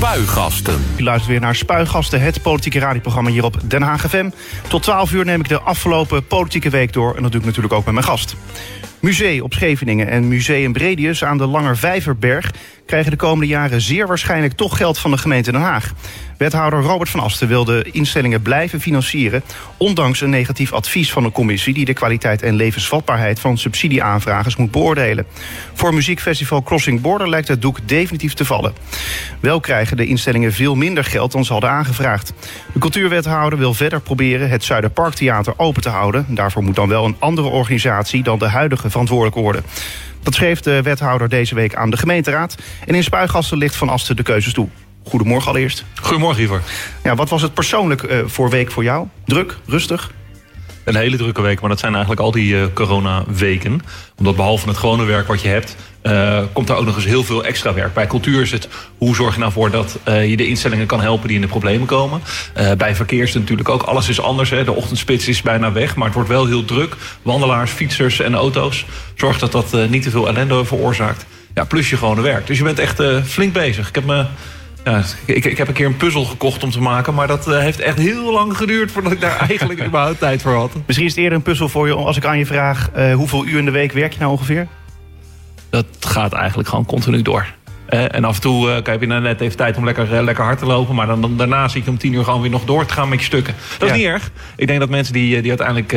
Spuigasten. U luistert weer naar Spuigasten, het politieke radioprogramma hier op Den Haag FM. Tot 12 uur neem ik de afgelopen politieke week door. En dat doe ik natuurlijk ook met mijn gast. Museum op Scheveningen en Museum Bredius aan de Langervijverberg... krijgen de komende jaren zeer waarschijnlijk toch geld van de gemeente Den Haag. Wethouder Robert van Asten wil de instellingen blijven financieren... ondanks een negatief advies van de commissie... die de kwaliteit en levensvatbaarheid van subsidieaanvragers moet beoordelen. Voor muziekfestival Crossing Border lijkt het doek definitief te vallen. Wel krijgen de instellingen veel minder geld dan ze hadden aangevraagd. De cultuurwethouder wil verder proberen het Zuiderparktheater open te houden. Daarvoor moet dan wel een andere organisatie dan de huidige verantwoordelijk worden. Dat schreef de wethouder deze week aan de gemeenteraad. En in Spuigasten ligt Van Asten de keuzes toe. Goedemorgen allereerst. Goedemorgen, Ivor. Ja, wat was het persoonlijk uh, voor week voor jou? Druk, rustig? Een hele drukke week, maar dat zijn eigenlijk al die uh, corona-weken. Omdat behalve het gewone werk wat je hebt, uh, komt er ook nog eens heel veel extra werk. Bij cultuur is het hoe zorg je nou voor dat uh, je de instellingen kan helpen die in de problemen komen. Uh, bij verkeer is het natuurlijk ook alles is anders. Hè. De ochtendspits is bijna weg, maar het wordt wel heel druk. Wandelaars, fietsers en auto's. Zorg dat dat niet te veel ellende veroorzaakt. Ja, plus je gewone werk. Dus je bent echt flink bezig. Ik heb me ja, ik, ik heb een keer een puzzel gekocht om te maken... maar dat uh, heeft echt heel lang geduurd voordat ik daar eigenlijk überhaupt tijd voor had. Misschien is het eerder een puzzel voor je als ik aan je vraag... Uh, hoeveel uur in de week werk je nou ongeveer? Dat gaat eigenlijk gewoon continu door. Uh, en af en toe uh, heb je nou net even tijd om lekker, uh, lekker hard te lopen. Maar dan, dan, daarna zie ik om tien uur gewoon weer nog door te gaan met je stukken. Dat ja. is niet erg. Ik denk dat mensen die, die uiteindelijk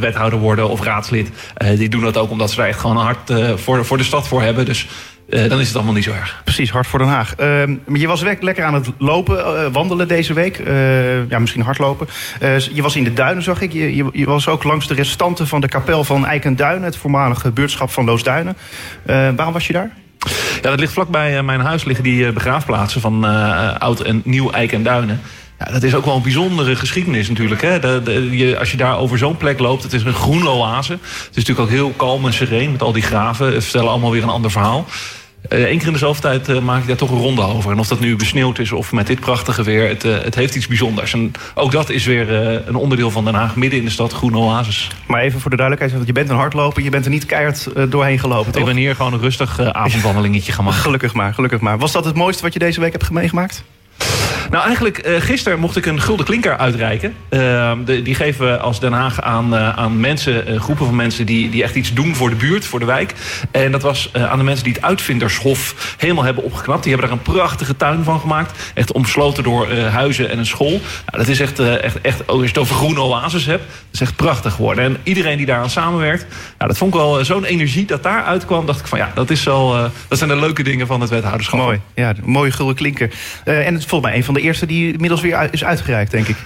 wethouder worden of raadslid... die doen dat ook omdat ze er echt gewoon een hart voor, voor de stad voor hebben. Dus uh, dan is het allemaal niet zo erg. Precies, hard voor Den Haag. Uh, je was lekker aan het lopen, uh, wandelen deze week. ja, misschien hardlopen. je was in de duinen, zag ik. Je, je, je, was ook langs de restanten van de kapel van Eikenduinen... het voormalige buurtschap van Loosduinen. waarom was je daar? Ja, dat ligt vlakbij mijn huis liggen die begraafplaatsen... van oud en nieuw Eik en Duinen. Ja, dat is ook wel een bijzondere geschiedenis natuurlijk. Hè? De, de, je, als je daar over zo'n plek loopt, het is een groene oase. Het is natuurlijk ook heel kalm en sereen met al die graven. Het vertellen allemaal weer een ander verhaal. Eén uh, keer in de zoveel tijd uh, maak ik daar toch een ronde over. En of dat nu besneeuwd is of met dit prachtige weer, het, uh, het heeft iets bijzonders. En ook dat is weer een onderdeel van Den Haag, midden in de stad, groene oasis. Maar even voor de duidelijkheid, want je bent een hardloper, je bent er niet keihard doorheen gelopen, toch? Ik ben hier gewoon een rustig avondwandelingetje maken. gelukkig maar, gelukkig maar. Was dat het mooiste wat je deze week hebt meegemaakt? Nou, eigenlijk uh, gisteren mocht ik een gulden klinker uitreiken. De, die geven we als Den Haag aan, uh, aan mensen, groepen van mensen die, die echt iets doen voor de buurt, voor de wijk. En dat was aan de mensen die het uitvindershof helemaal hebben opgeknapt. Die hebben daar een prachtige tuin van gemaakt. Echt omsloten door huizen en een school. Nou, dat is echt, echt, echt, als je het over groene oases hebt, dat is echt prachtig geworden. En iedereen die daaraan samenwerkt, nou, dat vond ik wel zo'n energie dat daar uitkwam. Dacht ik van ja, dat, is wel, dat zijn de leuke dingen van het wethouderschap. Mooi, ja, mooie gulden klinker. en volgens mij een van de eerste die inmiddels weer is uitgereikt, denk ik.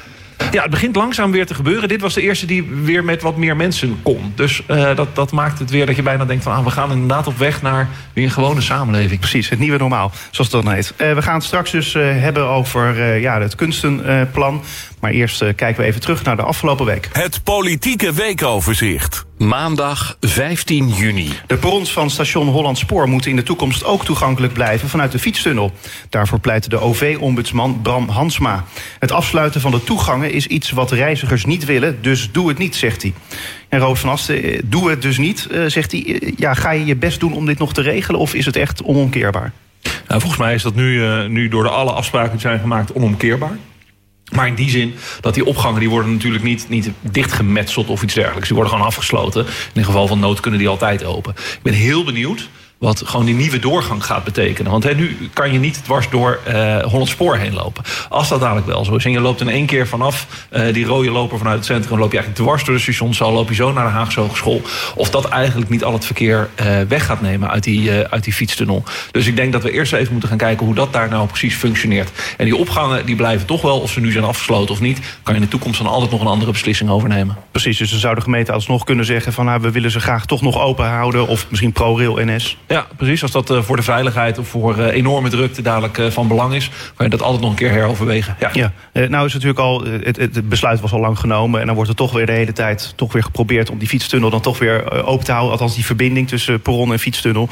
Ja, het begint langzaam weer te gebeuren. Dit was de eerste die weer met wat meer mensen kon. Dus uh, dat, dat maakt het weer dat je bijna denkt van... Ah, we gaan inderdaad op weg naar weer een gewone samenleving. Precies, het nieuwe normaal, zoals het dan heet. Uh, we gaan het straks dus uh, hebben over ja, het kunstenplan. Maar eerst kijken we even terug naar de afgelopen week. Het politieke weekoverzicht. Maandag 15 juni. De perrons van station Holland Spoor moeten in de toekomst ook toegankelijk blijven vanuit de fietstunnel. Daarvoor pleitte de OV-ombudsman Bram Hansma. Het afsluiten van de toegangen is iets wat reizigers niet willen, dus doe het niet, zegt hij. En Roos van Asten, doe het dus niet, zegt hij. Ja, ga je je best doen om dit nog te regelen of is het echt onomkeerbaar? Nou, volgens mij is dat nu, nu door de alle afspraken die zijn gemaakt onomkeerbaar. Maar in die zin dat die opgangen die worden natuurlijk niet, niet dichtgemetseld of iets dergelijks. Die worden gewoon afgesloten. In geval van nood kunnen die altijd open. Ik ben heel benieuwd wat gewoon die nieuwe doorgang gaat betekenen. Want hè, nu kan je niet dwars door uh, Spoor heen lopen. Als dat dadelijk wel zo is en je loopt in één keer vanaf uh, die rode loper vanuit het centrum... loop je eigenlijk dwars door de stations, loop je zo naar de Haagse Hogeschool. Of dat eigenlijk niet al het verkeer uh, weg gaat nemen uit die, uit die fietstunnel. Dus ik denk dat we eerst even moeten gaan kijken hoe dat daar nou precies functioneert. En die opgangen die blijven toch wel, of ze nu zijn afgesloten of niet... kan je in de toekomst dan altijd nog een andere beslissing overnemen. Precies, dus dan zou de gemeente alsnog kunnen zeggen... van nou, we willen ze graag toch nog open houden of misschien ProRail NS... Ja, precies. Als dat uh, voor de veiligheid of voor uh, enorme drukte dadelijk uh, van belang is, kan je dat altijd nog een keer heroverwegen. Ja, ja. nou is het natuurlijk al, het, het, besluit was al lang genomen en dan wordt er toch weer de hele tijd toch weer geprobeerd om die fietstunnel dan toch weer open te houden. Althans die verbinding tussen perron en fietstunnel.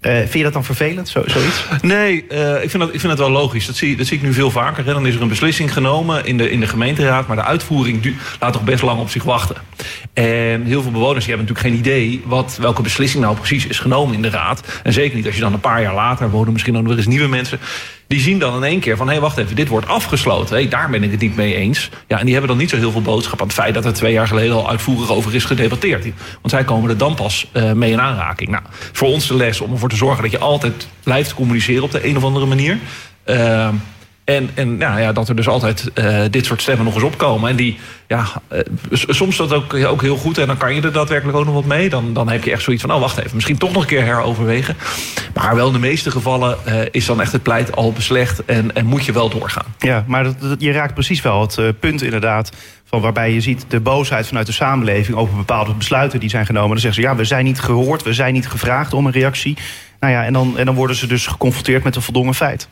Uh, vind je dat dan vervelend, zo, zoiets? Nee, uh, ik, vind dat, ik vind het wel logisch. Dat zie, dat zie ik nu veel vaker. Hè. Dan is er een beslissing genomen in de, in de gemeenteraad... maar de uitvoering laat toch best lang op zich wachten. En heel veel bewoners die hebben natuurlijk geen idee... Wat, welke beslissing nou precies is genomen in de raad. En zeker niet als je dan een paar jaar later... wonen misschien nog eens nieuwe mensen die zien dan in één keer van... hé, hey, wacht even, dit wordt afgesloten. Hey, daar ben ik het niet mee eens. Ja, en die hebben dan niet zo heel veel boodschap aan het feit... dat er twee jaar geleden al uitvoerig over is gedebatteerd. Want zij komen er dan pas uh, mee in aanraking. Nou, voor ons de les om ervoor te zorgen dat je altijd blijft communiceren... op de een of andere manier. Uh, en, en nou ja, dat er dus altijd uh, dit soort stemmen nog eens opkomen. En die, ja, uh, soms dat ook, ook heel goed. En dan kan je er daadwerkelijk ook nog wat mee. Dan, dan heb je echt zoiets van, oh wacht even, misschien toch nog een keer heroverwegen. Maar wel in de meeste gevallen uh, is dan echt het pleit al beslecht. En, en moet je wel doorgaan. Ja, maar dat, dat, je raakt precies wel het punt inderdaad. Van waarbij je ziet de boosheid vanuit de samenleving over bepaalde besluiten die zijn genomen. Dan zeggen ze, ja, we zijn niet gehoord, we zijn niet gevraagd om een reactie. Nou ja, en dan, en dan worden ze dus geconfronteerd met een voldongen feit.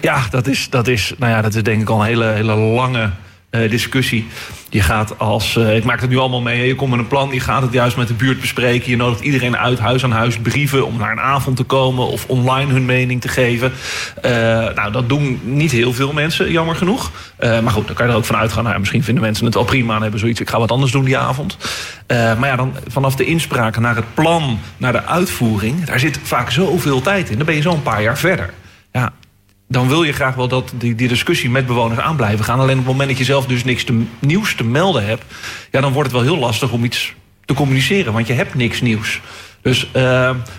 Ja, dat is, dat is, nou ja, dat is denk ik al een hele, hele lange uh, discussie. Je gaat als, uh, ik maak het nu allemaal mee, je komt met een plan, je gaat het juist met de buurt bespreken. Je nodigt iedereen uit, huis aan huis, brieven om naar een avond te komen of online hun mening te geven. Uh, nou, dat doen niet heel veel mensen, jammer genoeg. maar goed, dan kan je er ook van uitgaan. Nou, misschien vinden mensen het wel prima en hebben zoiets, ik ga wat anders doen die avond. maar ja, dan vanaf de inspraak naar het plan, naar de uitvoering, daar zit vaak zoveel tijd in. Dan ben je zo'n paar jaar verder. Dan wil je graag wel dat die, die discussie met bewoners aan blijven gaan. Alleen op het moment dat je zelf dus niks te, nieuws te melden hebt... Ja, dan wordt het wel heel lastig om iets te communiceren. Want je hebt niks nieuws. Dus, uh,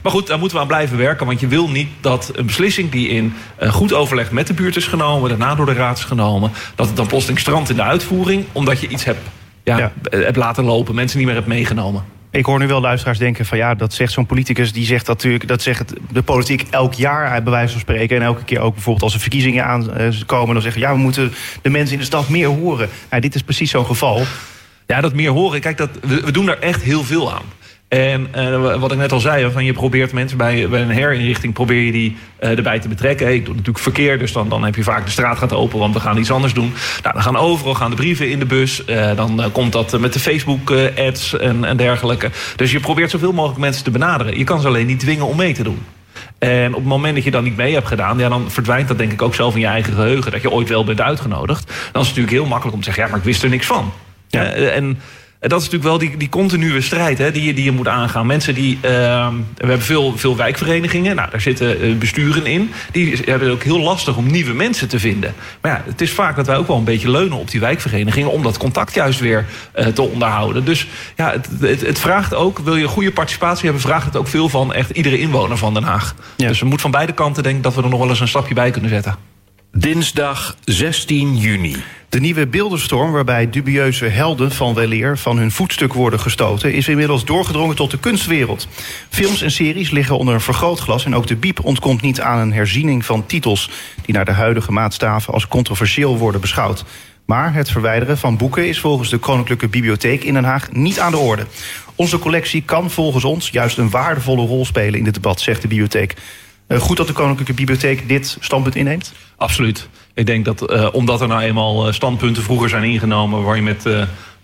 maar goed, daar moeten we aan blijven werken. Want je wil niet dat een beslissing die in uh, goed overleg met de buurt is genomen... daarna door de raad is genomen... dat het dan plotseling strandt in de uitvoering... omdat je iets hebt, ja, ja. hebt laten lopen, mensen niet meer hebt meegenomen. Ik hoor nu wel luisteraars denken van ja, dat zegt zo'n politicus... die zegt natuurlijk, dat zegt de politiek elk jaar bij wijze van spreken... en elke keer ook bijvoorbeeld als er verkiezingen aankomen... dan zeggen ja, we moeten de mensen in de stad meer horen. Nou, dit is precies zo'n geval. Ja, dat meer horen, kijk, dat, we doen daar echt heel veel aan. En uh, wat ik net al zei, van je probeert mensen bij, bij een herinrichting probeer je die uh, erbij te betrekken. Hey, ik doe natuurlijk verkeer, dus dan, dan heb je vaak de straat gaat open, want we gaan iets anders doen. Nou, dan gaan overal gaan de brieven in de bus. Uh, dan komt dat met de Facebook-ads en, en dergelijke. Dus je probeert zoveel mogelijk mensen te benaderen. Je kan ze alleen niet dwingen om mee te doen. En op het moment dat je dan niet mee hebt gedaan, ja, dan verdwijnt dat denk ik ook zelf in je eigen geheugen. Dat je ooit wel bent uitgenodigd. Dan is het natuurlijk heel makkelijk om te zeggen, ja, maar ik wist er niks van. Ja. en en dat is natuurlijk wel die, die continue strijd hè, die, je, die je moet aangaan. Mensen die. Uh, we hebben veel, veel wijkverenigingen. Nou, daar zitten besturen in. Die hebben het ook heel lastig om nieuwe mensen te vinden. Maar ja, het is vaak dat wij ook wel een beetje leunen op die wijkverenigingen. om dat contact juist weer uh, te onderhouden. Dus ja, het, het, het, vraagt ook. Wil je goede participatie hebben, vraagt het ook veel van echt iedere inwoner van Den Haag. Ja. Dus we moeten van beide kanten denken dat we er nog wel eens een stapje bij kunnen zetten. Dinsdag 16 juni. De nieuwe beeldenstorm, waarbij dubieuze helden van weleer van hun voetstuk worden gestoten, is inmiddels doorgedrongen tot de kunstwereld. Films en series liggen onder een vergrootglas en ook de biep ontkomt niet aan een herziening van titels die naar de huidige maatstaven als controversieel worden beschouwd. Maar het verwijderen van boeken is volgens de Koninklijke Bibliotheek in Den Haag niet aan de orde. Onze collectie kan volgens ons juist een waardevolle rol spelen in dit debat, zegt de bibliotheek. Uh, goed dat de Koninklijke Bibliotheek dit standpunt inneemt? Absoluut. Ik denk dat uh, omdat er nou eenmaal standpunten vroeger zijn ingenomen... waar je met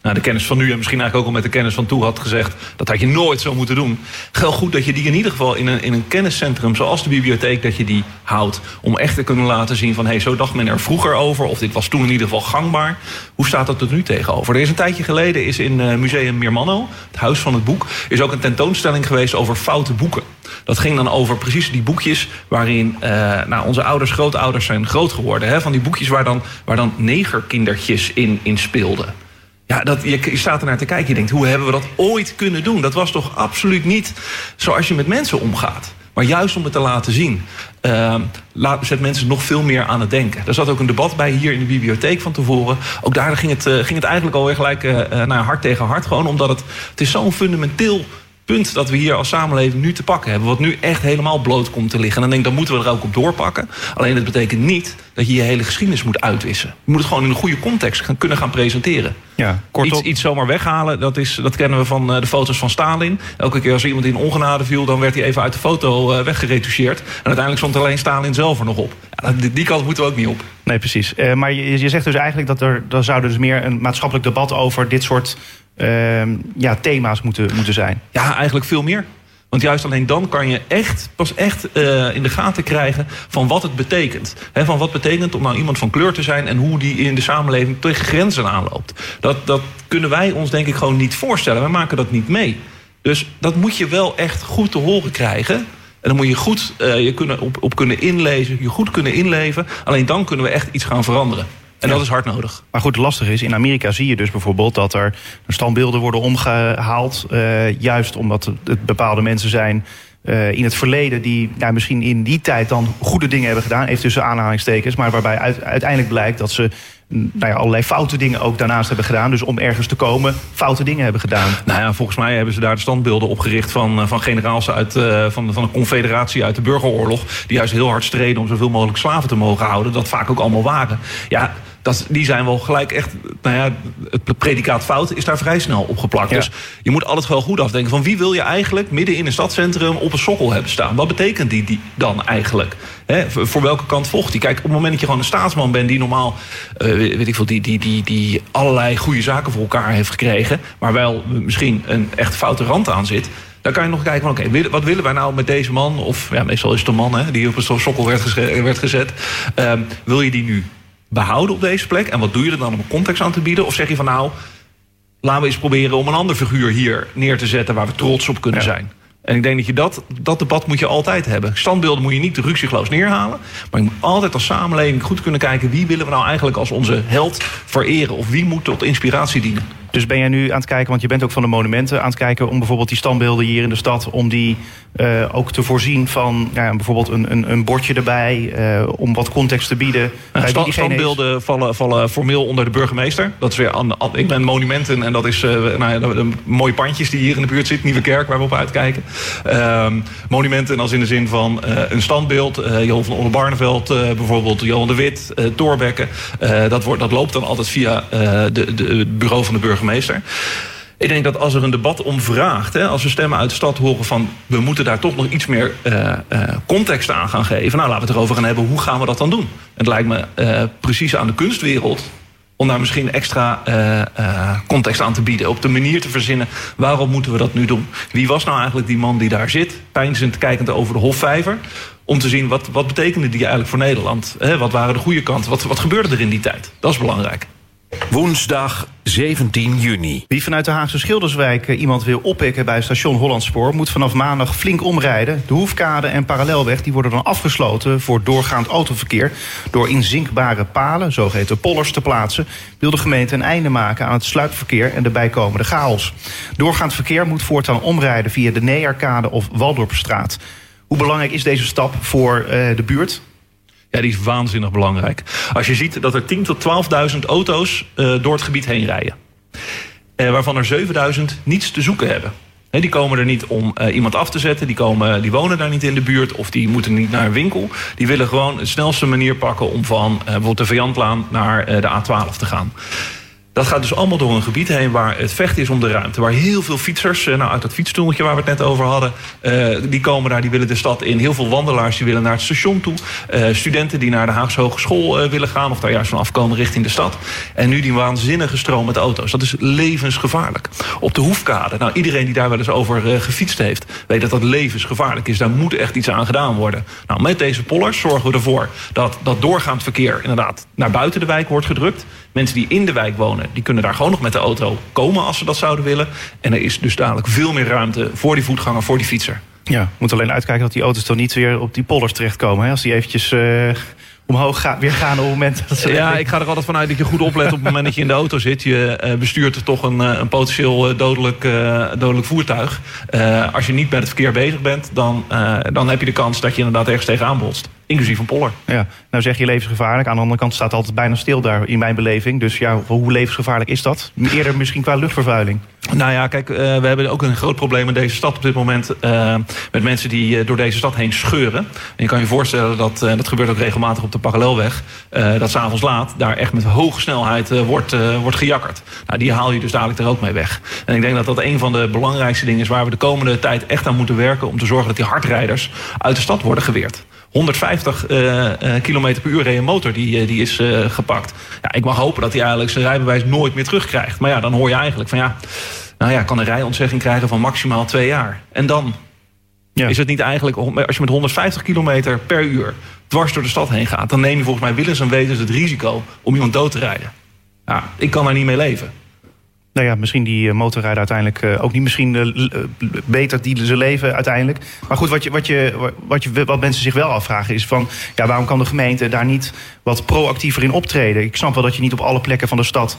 nou, de kennis van nu en misschien eigenlijk ook al met de kennis van toe had gezegd... dat had je nooit zo moeten doen. Geldt goed dat je die in ieder geval in een, in een kenniscentrum zoals de bibliotheek... dat je die houdt om echt te kunnen laten zien van... hey, zo dacht men er vroeger over of dit was toen in ieder geval gangbaar. Hoe staat dat er nu tegenover? Er is een tijdje geleden is in uh, Museum Meermanno, het Huis van het Boek... is ook een tentoonstelling geweest over foute boeken. Dat ging dan over precies die boekjes waarin uh, nou, onze ouders, grootouders zijn groot geworden. Hè? Van die boekjes waar dan, waar dan negerkindertjes in, in speelden. Ja, dat, je, je staat er naar te kijken. Je denkt, hoe hebben we dat ooit kunnen doen? Dat was toch absoluut niet zoals je met mensen omgaat. Maar juist om het te laten zien, uh, laat, zet mensen nog veel meer aan het denken. Er zat ook een debat bij hier in de bibliotheek van tevoren. Ook daar ging het, uh, ging het eigenlijk alweer gelijk uh, naar hart tegen hart. Gewoon omdat het, het is zo'n fundamenteel punt dat we hier als samenleving nu te pakken hebben. Wat nu echt helemaal bloot komt te liggen. En dan denk ik, dan moeten we er ook op doorpakken. Alleen dat betekent niet dat je je hele geschiedenis moet uitwissen. Je moet het gewoon in een goede context gaan, kunnen gaan presenteren. Ja, kortom... iets, iets zomaar weghalen, dat, is, dat kennen we van uh, de foto's van Stalin. Elke keer als iemand in ongenade viel, dan werd hij even uit de foto uh, weggeretoucheerd. En uiteindelijk stond alleen Stalin zelf er nog op. Ja, die, die, kant moeten we ook niet op. Nee, precies. Uh, maar je, je zegt dus eigenlijk dat er, er zou dus meer een maatschappelijk debat over dit soort ja, thema's moeten, moeten zijn. Ja, eigenlijk veel meer. Want juist alleen dan kan je echt, pas echt uh, in de gaten krijgen van wat het betekent. He, van wat betekent om nou iemand van kleur te zijn en hoe die in de samenleving tegen grenzen aanloopt. Dat, dat kunnen wij ons denk ik gewoon niet voorstellen. Wij maken dat niet mee. Dus dat moet je wel echt goed te horen krijgen. En dan moet je goed uh, je kunnen op, op kunnen inlezen, je goed kunnen inleven. Alleen dan kunnen we echt iets gaan veranderen. En dat is hard nodig. Maar goed, lastig is, in Amerika zie je dus bijvoorbeeld dat er standbeelden worden omgehaald. Uh, juist omdat het bepaalde mensen zijn uh, in het verleden die nou, misschien in die tijd dan goede dingen hebben gedaan, even tussen aanhalingstekens, maar waarbij uit, uiteindelijk blijkt dat ze nou ja, allerlei foute dingen ook daarnaast hebben gedaan. Dus om ergens te komen, foute dingen hebben gedaan. Nou ja, volgens mij hebben ze daar de standbeelden opgericht van, eh, van generaals uit, uh, van, van een confederatie uit de burgeroorlog. Die juist heel hard streden om zoveel mogelijk slaven te mogen houden. Dat vaak ook allemaal waren. Ja, dat, die zijn wel gelijk echt. Nou ja, het predicaat fout is daar vrij snel opgeplakt. Ja. Dus je moet altijd wel goed afdenken van wie wil je eigenlijk midden in een stadscentrum op een sokkel hebben staan? Wat betekent die, die dan eigenlijk? He, voor welke kant volgt die? Kijk, op het moment dat je gewoon een staatsman bent die normaal, uh, weet ik veel, die, die, die, die allerlei goede zaken voor elkaar heeft gekregen, maar wel misschien een echt foute rand aan zit. Dan kan je nog kijken van oké, wat willen wij nou met deze man? Of ja, meestal is het een man hè, die op een sokkel werd gezet. Werd gezet. Uh, wil je die nu behouden op deze plek? En wat doe je er dan om een context aan te bieden? Of zeg je van nou, laten we eens proberen om een ander figuur hier neer te zetten waar we trots op kunnen zijn? En ik denk dat je dat, dat debat moet je altijd hebben. Standbeelden moet je niet ruksigloos neerhalen. Maar je moet altijd als samenleving goed kunnen kijken... wie willen we nou eigenlijk als onze held vereren? Of wie moet tot inspiratie dienen? Dus ben jij nu aan het kijken, want je bent ook van de monumenten aan het kijken om bijvoorbeeld die standbeelden hier in de stad, om die uh, ook te voorzien van ja, bijvoorbeeld een, een, een bordje erbij, uh, om wat context te bieden. Ja, sta, standbeelden vallen, vallen formeel onder de burgemeester. Dat is weer aan, ik ben monumenten en dat is uh, nou ja, de, de, mooie pandjes die hier in de buurt zitten, Nieuwe Kerk waar we op uitkijken. Um, monumenten als in de zin van een standbeeld, Johan van Oldenbarneveld bijvoorbeeld, Johan de Wit, Thorbecke. dat, wordt, dat loopt dan altijd via de, de, het bureau van de burgemeester burgemeester. Ik denk dat als er een debat om vraagt, hè, als we stemmen uit de stad horen van we moeten daar toch nog iets meer uh, uh, context aan gaan geven. Nou, laten we het erover gaan hebben. Hoe gaan we dat dan doen? Het lijkt me uh, precies aan de kunstwereld om daar misschien extra context aan te bieden. Op de manier te verzinnen, waarom moeten we dat nu doen? Wie was nou eigenlijk die man die daar zit, pijnzend kijkend over de Hofvijver? Om te zien, wat, wat betekende die eigenlijk voor Nederland? Hè, wat waren de goede kanten? Wat, wat gebeurde er in die tijd? Dat is belangrijk. Woensdag 17 juni. Wie vanuit de Haagse Schilderswijk eh, iemand wil oppikken bij station Hollandspoor... moet vanaf maandag flink omrijden. De Hoefkade en Parallelweg die worden dan afgesloten voor doorgaand autoverkeer... door inzinkbare palen, zogeheten pollers, te plaatsen... wil de gemeente een einde maken aan het sluipverkeer en de bijkomende chaos. Doorgaand verkeer moet voortaan omrijden via de Neerkade of Waldorpstraat. Hoe belangrijk is deze stap voor uh, de buurt? Ja, die is waanzinnig belangrijk. Als je ziet dat er 10.000 tot 12.000 auto's uh, door het gebied heen rijden. Uh, waarvan er 7.000 niets te zoeken hebben. He, die komen er niet om uh, iemand af te zetten. Die, komen, die wonen daar niet in de buurt. Of die moeten niet naar een winkel. Die willen gewoon de snelste manier pakken om van bijvoorbeeld de Vijandlaan naar de A12 te gaan. Dat gaat dus allemaal door een gebied heen waar het vecht is om de ruimte. Waar heel veel fietsers, nou uit dat fietstoeltje waar we het net over hadden... Uh, die komen daar, die willen de stad in. Heel veel wandelaars die willen naar het station toe. Uh, studenten die naar de Haagse Hogeschool willen gaan... of daar juist van afkomen richting de stad. En nu die waanzinnige stroom met auto's. Dat is levensgevaarlijk. Op de Hoefkade, nou iedereen die daar wel eens over gefietst heeft... weet dat dat levensgevaarlijk is. Daar moet echt iets aan gedaan worden. Nou, met deze pollers zorgen we ervoor dat dat doorgaand verkeer... inderdaad naar buiten de wijk wordt gedrukt. Mensen die in de wijk wonen, die kunnen daar gewoon nog met de auto komen als ze dat zouden willen. En er is dus dadelijk veel meer ruimte voor die voetganger, voor die fietser. Ja, moet alleen uitkijken dat die auto's toch niet weer op die pollers terechtkomen. Hè? Als die eventjes uh, omhoog gaan, weer gaan op het moment dat ze... Ja, ik ga er altijd vanuit dat je goed oplet op het moment dat je in de auto zit. Je uh, bestuurt toch een, een potentieel dodelijk, uh, dodelijk voertuig. als je niet met het verkeer bezig bent, dan, dan heb je de kans dat je inderdaad ergens tegenaan botst. Inclusief een poller. Ja, nou zeg je levensgevaarlijk. Aan de andere kant staat het altijd bijna stil daar in mijn beleving. Dus ja, hoe levensgevaarlijk is dat? Eerder misschien qua luchtvervuiling. Nou ja, kijk, uh, we hebben ook een groot probleem in deze stad op dit moment. Uh, met mensen die uh, door deze stad heen scheuren. En je kan je voorstellen dat, dat gebeurt ook regelmatig op de parallelweg. dat s'avonds laat daar echt met hoge snelheid wordt, wordt gejakkerd. Nou, die haal je dus dadelijk er ook mee weg. En ik denk dat dat een van de belangrijkste dingen is waar we de komende tijd echt aan moeten werken. Om te zorgen dat die hardrijders uit de stad worden geweerd. 150 uh, km per uur een motor die, uh, die is gepakt. Ja, ik mag hopen dat hij eigenlijk zijn rijbewijs nooit meer terugkrijgt. Maar ja, dan hoor je eigenlijk van ja, nou ja, kan een rijontzegging krijgen van maximaal twee jaar. En dan ja. is het niet eigenlijk, als je met 150 km per uur dwars door de stad heen gaat, dan neem je volgens mij willens en wetens het risico om iemand dood te rijden. Ja, ik kan daar niet mee leven. Nou ja, misschien die eh, motorrijden uiteindelijk eh, ook niet misschien uh, beter die ze leven uiteindelijk. Maar goed, wat, je, wat, je, wat, je, wat mensen zich wel afvragen is van... Ja, waarom kan de gemeente daar niet wat proactiever in optreden? Ik snap wel dat je niet op alle plekken van de stad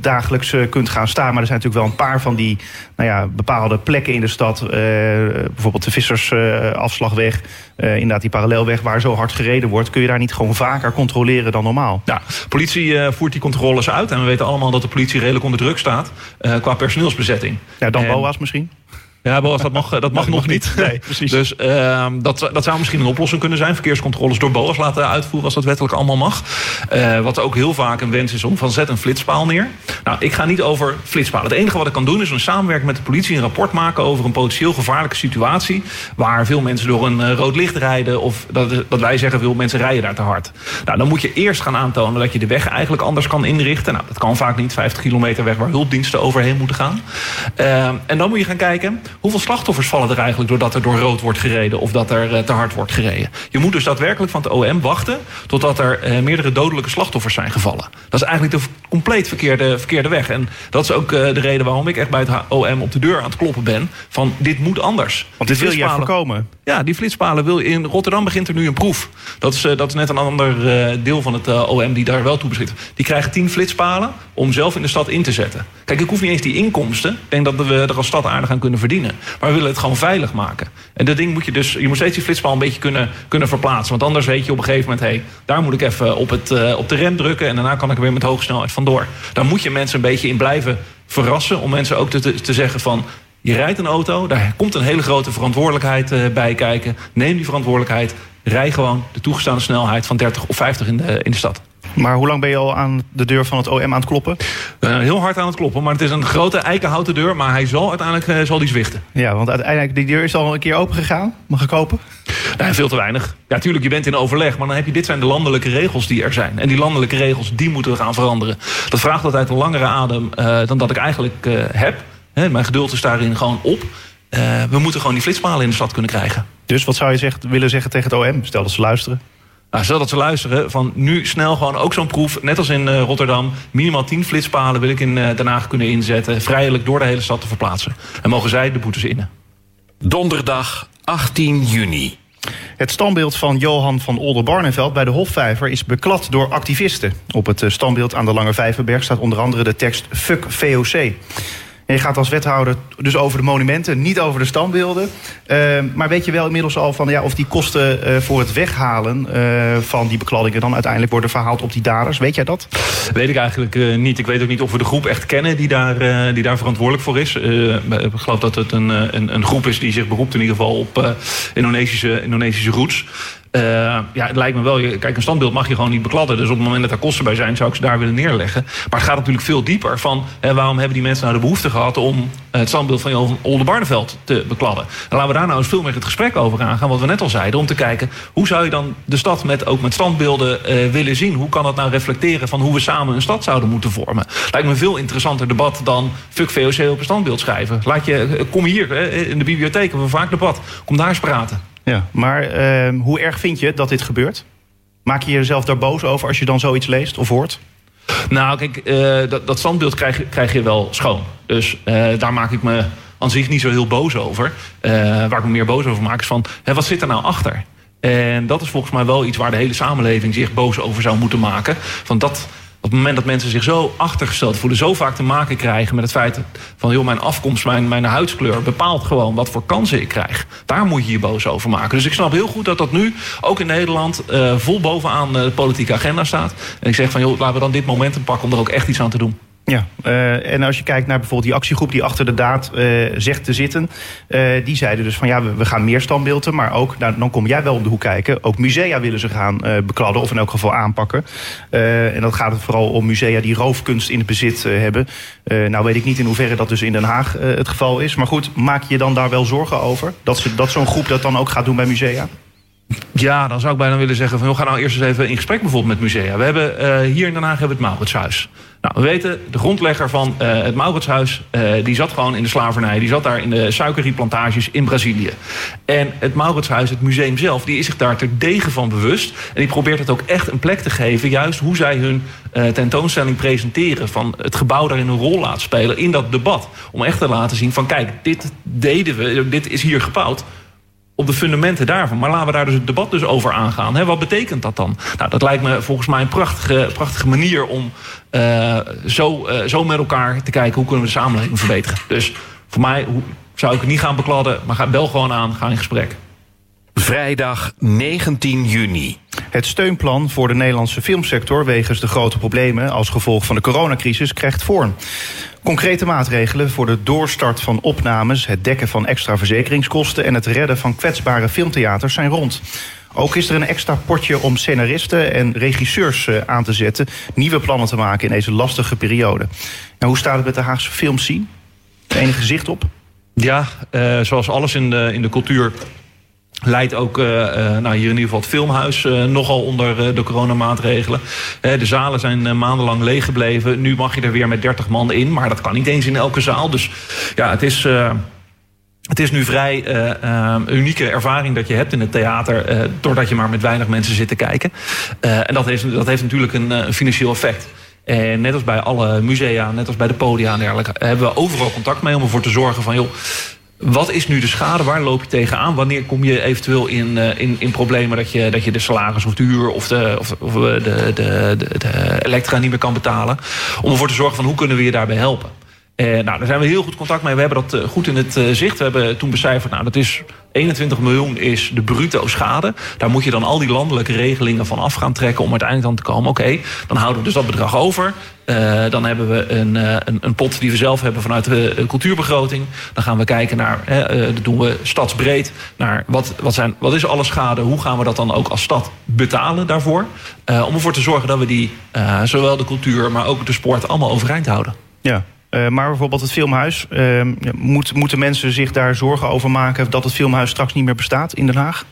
dagelijks kunt gaan staan. Maar er zijn natuurlijk wel een paar van die nou ja, bepaalde plekken in de stad. bijvoorbeeld de Vissersafslagweg, inderdaad die parallelweg waar zo hard gereden wordt. Kun je daar niet gewoon vaker controleren dan normaal? Ja, politie voert die controles uit. En we weten allemaal dat de politie redelijk onder druk staat uh, qua personeelsbezetting. Ja, dan en, BOA's misschien? Ja, Boas, dat mag, dat mag nog niet. Nee, precies. Dus uh, dat, dat zou misschien een oplossing kunnen zijn. Verkeerscontroles door Boas laten uitvoeren als dat wettelijk allemaal mag. Uh, wat ook heel vaak een wens is om van zet een flitspaal neer. Nou, ik ga niet over flitspalen. Het enige wat ik kan doen is een samenwerking met de politie een rapport maken over een potentieel gevaarlijke situatie. Waar veel mensen door een uh, rood licht rijden. Of dat, dat wij zeggen veel mensen rijden daar te hard. Nou, dan moet je eerst gaan aantonen dat je de weg eigenlijk anders kan inrichten. Nou, dat kan vaak niet. 50 kilometer weg waar hulpdiensten overheen moeten gaan. en dan moet je gaan kijken Hoeveel slachtoffers vallen er eigenlijk doordat er door rood wordt gereden of dat er eh, te hard wordt gereden? Je moet dus daadwerkelijk van het OM wachten totdat er eh, meerdere dodelijke slachtoffers zijn gevallen. Dat is eigenlijk de compleet verkeerde, verkeerde weg. En dat is ook eh, de reden waarom ik echt bij het OM op de deur aan het kloppen ben. Van dit moet anders. Want dit wil je voorkomen. Ja, die flitspalen wil in Rotterdam begint er nu een proef. Dat is, dat is net een ander deel van het OM die daar wel toe beschikt. Die krijgen tien flitspalen om zelf in de stad in te zetten. Kijk, ik hoef niet eens die inkomsten. Ik denk dat we er als stad aardig aan kunnen verdienen. Maar we willen het gewoon veilig maken. En dat ding moet je dus, je moet steeds die flitspaal een beetje kunnen, kunnen verplaatsen. Want anders weet je op een gegeven moment, hé, hey, daar moet ik even op, het, uh, op de rem drukken. En daarna kan ik er weer met hoge snelheid vandoor. Daar moet je mensen een beetje in blijven verrassen. Om mensen ook te, te, zeggen van, je rijdt een auto, daar komt een hele grote verantwoordelijkheid uh, bij kijken. Neem die verantwoordelijkheid. Rij gewoon de toegestaande snelheid van 30 of 50 in de, in de stad. Maar hoe lang ben je al aan de deur van het OM aan het kloppen? Uh, heel hard aan het kloppen, maar het is een grote eikenhouten deur. Maar hij zal uiteindelijk uh, zal die zwichten. Ja, want uiteindelijk, die deur is al een keer open gegaan. Mag ik kopen? Nee, veel te weinig. Ja, tuurlijk, je bent in overleg. Maar dan heb je, dit zijn de landelijke regels die er zijn. En die landelijke regels, die moeten we gaan veranderen. Dat vraagt altijd een langere adem uh, dan dat ik eigenlijk heb. He, mijn geduld is daarin gewoon op. we moeten gewoon die flitspalen in de stad kunnen krijgen. Dus wat zou je zegt, willen zeggen tegen het OM? Stel dat ze luisteren. Nou, stel dat ze luisteren, van nu snel gewoon ook zo'n proef, net als in uh, Rotterdam. Minimaal 10 flitspalen wil ik in uh, Den Haag kunnen inzetten. Vrijelijk door de hele stad te verplaatsen. En mogen zij de boetes innen. Donderdag 18 juni. Het standbeeld van Johan van Oldenbarneveld bij de Hofvijver is beklad door activisten. Op het standbeeld aan de Lange Vijverberg staat onder andere de tekst Fuck VOC. Je gaat als wethouder dus over de monumenten, niet over de standbeelden. Uh, maar weet je wel inmiddels al van ja, of die kosten uh, voor het weghalen uh, van die bekladdingen dan uiteindelijk worden verhaald op die daders? Weet jij dat? Weet ik eigenlijk niet. Ik weet ook niet of we de groep echt kennen die daar, die daar verantwoordelijk voor is. ik geloof dat het een, een, een, groep is die zich beroept in ieder geval op Indonesische, Indonesische roots. Uh, ja, het lijkt me wel. Kijk, een standbeeld mag je gewoon niet bekladden. Dus op het moment dat er kosten bij zijn, zou ik ze daar willen neerleggen. Maar het gaat natuurlijk veel dieper van hè, waarom hebben die mensen nou de behoefte gehad om het standbeeld van Johan Oldenbarneveld te bekladden. En laten we daar nou eens veel meer het gesprek over aangaan, wat we net al zeiden, om te kijken hoe zou je dan de stad met, ook met standbeelden uh, willen zien? Hoe kan dat nou reflecteren van hoe we samen een stad zouden moeten vormen? Lijkt me een veel interessanter debat dan fuck VOC op een standbeeld schrijven. Laat je, eh, kom hier, hè, in de bibliotheek hebben we vaak debat. Kom daar eens praten. Ja, maar uh, hoe erg vind je dat dit gebeurt? Maak je jezelf daar boos over als je dan zoiets leest of hoort? Nou, kijk, uh, dat, dat standbeeld krijg, krijg je wel schoon. Dus uh, daar maak ik me aan zich niet zo heel boos over. waar ik me meer boos over maak is van, hè, wat zit er nou achter? En dat is volgens mij wel iets waar de hele samenleving zich boos over zou moeten maken. Van dat, op het moment dat mensen zich zo achtergesteld voelen, zo vaak te maken krijgen met het feit van joh, mijn afkomst, mijn, mijn huidskleur bepaalt gewoon wat voor kansen ik krijg. Daar moet je je boos over maken. Dus ik snap heel goed dat dat nu ook in Nederland uh, vol bovenaan de politieke agenda staat. En ik zeg van joh, laten we dan dit momentum pakken om er ook echt iets aan te doen. Ja, uh, en als je kijkt naar bijvoorbeeld die actiegroep die achter de daad uh, zegt te zitten, uh, die zeiden dus van ja, we, gaan meer standbeelden, maar ook, nou, dan kom jij wel om de hoek kijken, ook musea willen ze gaan bekladden of in elk geval aanpakken. en dat gaat het vooral om musea die roofkunst in het bezit hebben. nou weet ik niet in hoeverre dat dus in Den Haag het geval is, maar goed, maak je dan daar wel zorgen over dat, dat zo'n groep dat dan ook gaat doen bij musea? Ja, dan zou ik bijna willen zeggen van... we gaan nou eerst eens even in gesprek bijvoorbeeld met musea. We hebben uh, hier in Den Haag hebben we het Mauritshuis. Nou, we weten, de grondlegger van uh, het Mauritshuis... Uh, die zat gewoon in de slavernij. Die zat daar in de suikerrieplantages in Brazilië. En het Mauritshuis, het museum zelf... die is zich daar terdege van bewust. En die probeert het ook echt een plek te geven... juist hoe zij hun tentoonstelling presenteren... van het gebouw daarin een rol laten spelen in dat debat. Om echt te laten zien van kijk, dit deden we, dit is hier gebouwd op de fundamenten daarvan. Maar laten we daar dus het debat dus over aangaan. He, wat betekent dat dan? Nou, dat lijkt me volgens mij een prachtige, prachtige manier om uh, zo, uh, zo met elkaar te kijken... hoe kunnen we de samenleving verbeteren. Dus voor mij zou ik het niet gaan bekladden, maar ga, bel gewoon aan, ga in gesprek. Vrijdag 19 juni. Het steunplan voor de Nederlandse filmsector wegens de grote problemen als gevolg van de coronacrisis krijgt vorm. Concrete maatregelen voor de doorstart van opnames, het dekken van extra verzekeringskosten en het redden van kwetsbare filmtheaters zijn rond. Ook is er een extra potje om scenaristen en regisseurs eh, aan te zetten, nieuwe plannen te maken in deze lastige periode. En hoe staat het met de Haagse filmscene? Enige zicht op? Ja, uh, zoals alles in de, in de cultuur leidt ook uh, nou, hier in ieder geval het filmhuis uh, nogal onder de coronamaatregelen. de zalen zijn maandenlang leeg gebleven. Nu mag je er weer met 30 man in, maar dat kan niet eens in elke zaal. Dus ja, het is. Het is nu vrij unieke ervaring dat je hebt in het theater... doordat je maar met weinig mensen zit te kijken. en dat heeft, dat heeft natuurlijk een financieel effect. En net als bij alle musea, net als bij de podia en dergelijke... hebben we overal contact mee om ervoor te zorgen van... joh, wat is nu de schade? Waar loop je tegenaan? Wanneer kom je eventueel in, uh, in, in problemen dat je, dat je de salaris of de huur of de, of, of de, de, de, de elektra niet meer kan betalen? Om ervoor te zorgen van hoe kunnen we je daarbij helpen? Uh, nou, daar zijn we heel goed contact mee. We hebben dat uh, goed in het zicht. We hebben toen becijferd, nou, dat is 21 miljoen is de bruto schade. Daar moet je dan al die landelijke regelingen van af gaan trekken... om uiteindelijk dan te komen, oké, dan houden we dus dat bedrag over. Dan hebben we een, een, een, pot die we zelf hebben vanuit de cultuurbegroting. Dan gaan we kijken naar, dat doen we stadsbreed... naar wat, wat, zijn, wat is alle schade, hoe gaan we dat dan ook als stad betalen daarvoor... om ervoor te zorgen dat we die, zowel de cultuur, maar ook de sport... allemaal overeind houden. Ja, maar bijvoorbeeld het filmhuis. Moet, moeten mensen zich daar zorgen over maken dat het filmhuis straks niet meer bestaat in Den Haag?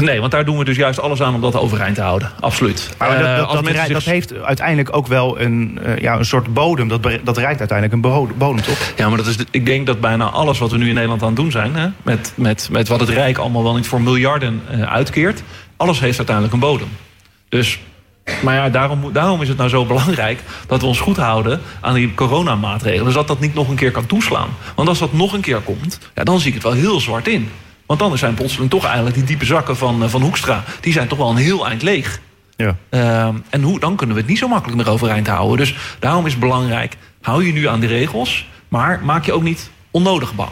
Nee, want daar doen we dus juist alles aan om dat overeind te houden. Absoluut. Maar dat, dat, dat, zich... dat, heeft uiteindelijk ook wel een, uh, ja, een soort bodem. Dat, dat reikt uiteindelijk een bodem, toch? Ja, maar dat is, ik denk dat bijna alles wat we nu in Nederland aan het doen zijn... Hè, met, met, met wat het Rijk allemaal wel niet voor miljarden uitkeert... alles heeft uiteindelijk een bodem. Dus maar ja, daarom, daarom is het nou zo belangrijk dat we ons goed houden aan die coronamaatregelen. Dus dat dat niet nog een keer kan toeslaan. Want als dat nog een keer komt, ja, dan zie ik het wel heel zwart in. Want dan zijn plotseling toch eigenlijk die diepe zakken van, eh, van Hoekstra... die zijn toch wel een heel eind leeg. Ja. Uh, en hoe, dan kunnen we het niet zo makkelijk meer overeind houden. Dus daarom is het belangrijk, hou je nu aan die regels... maar maak je ook niet onnodig bang.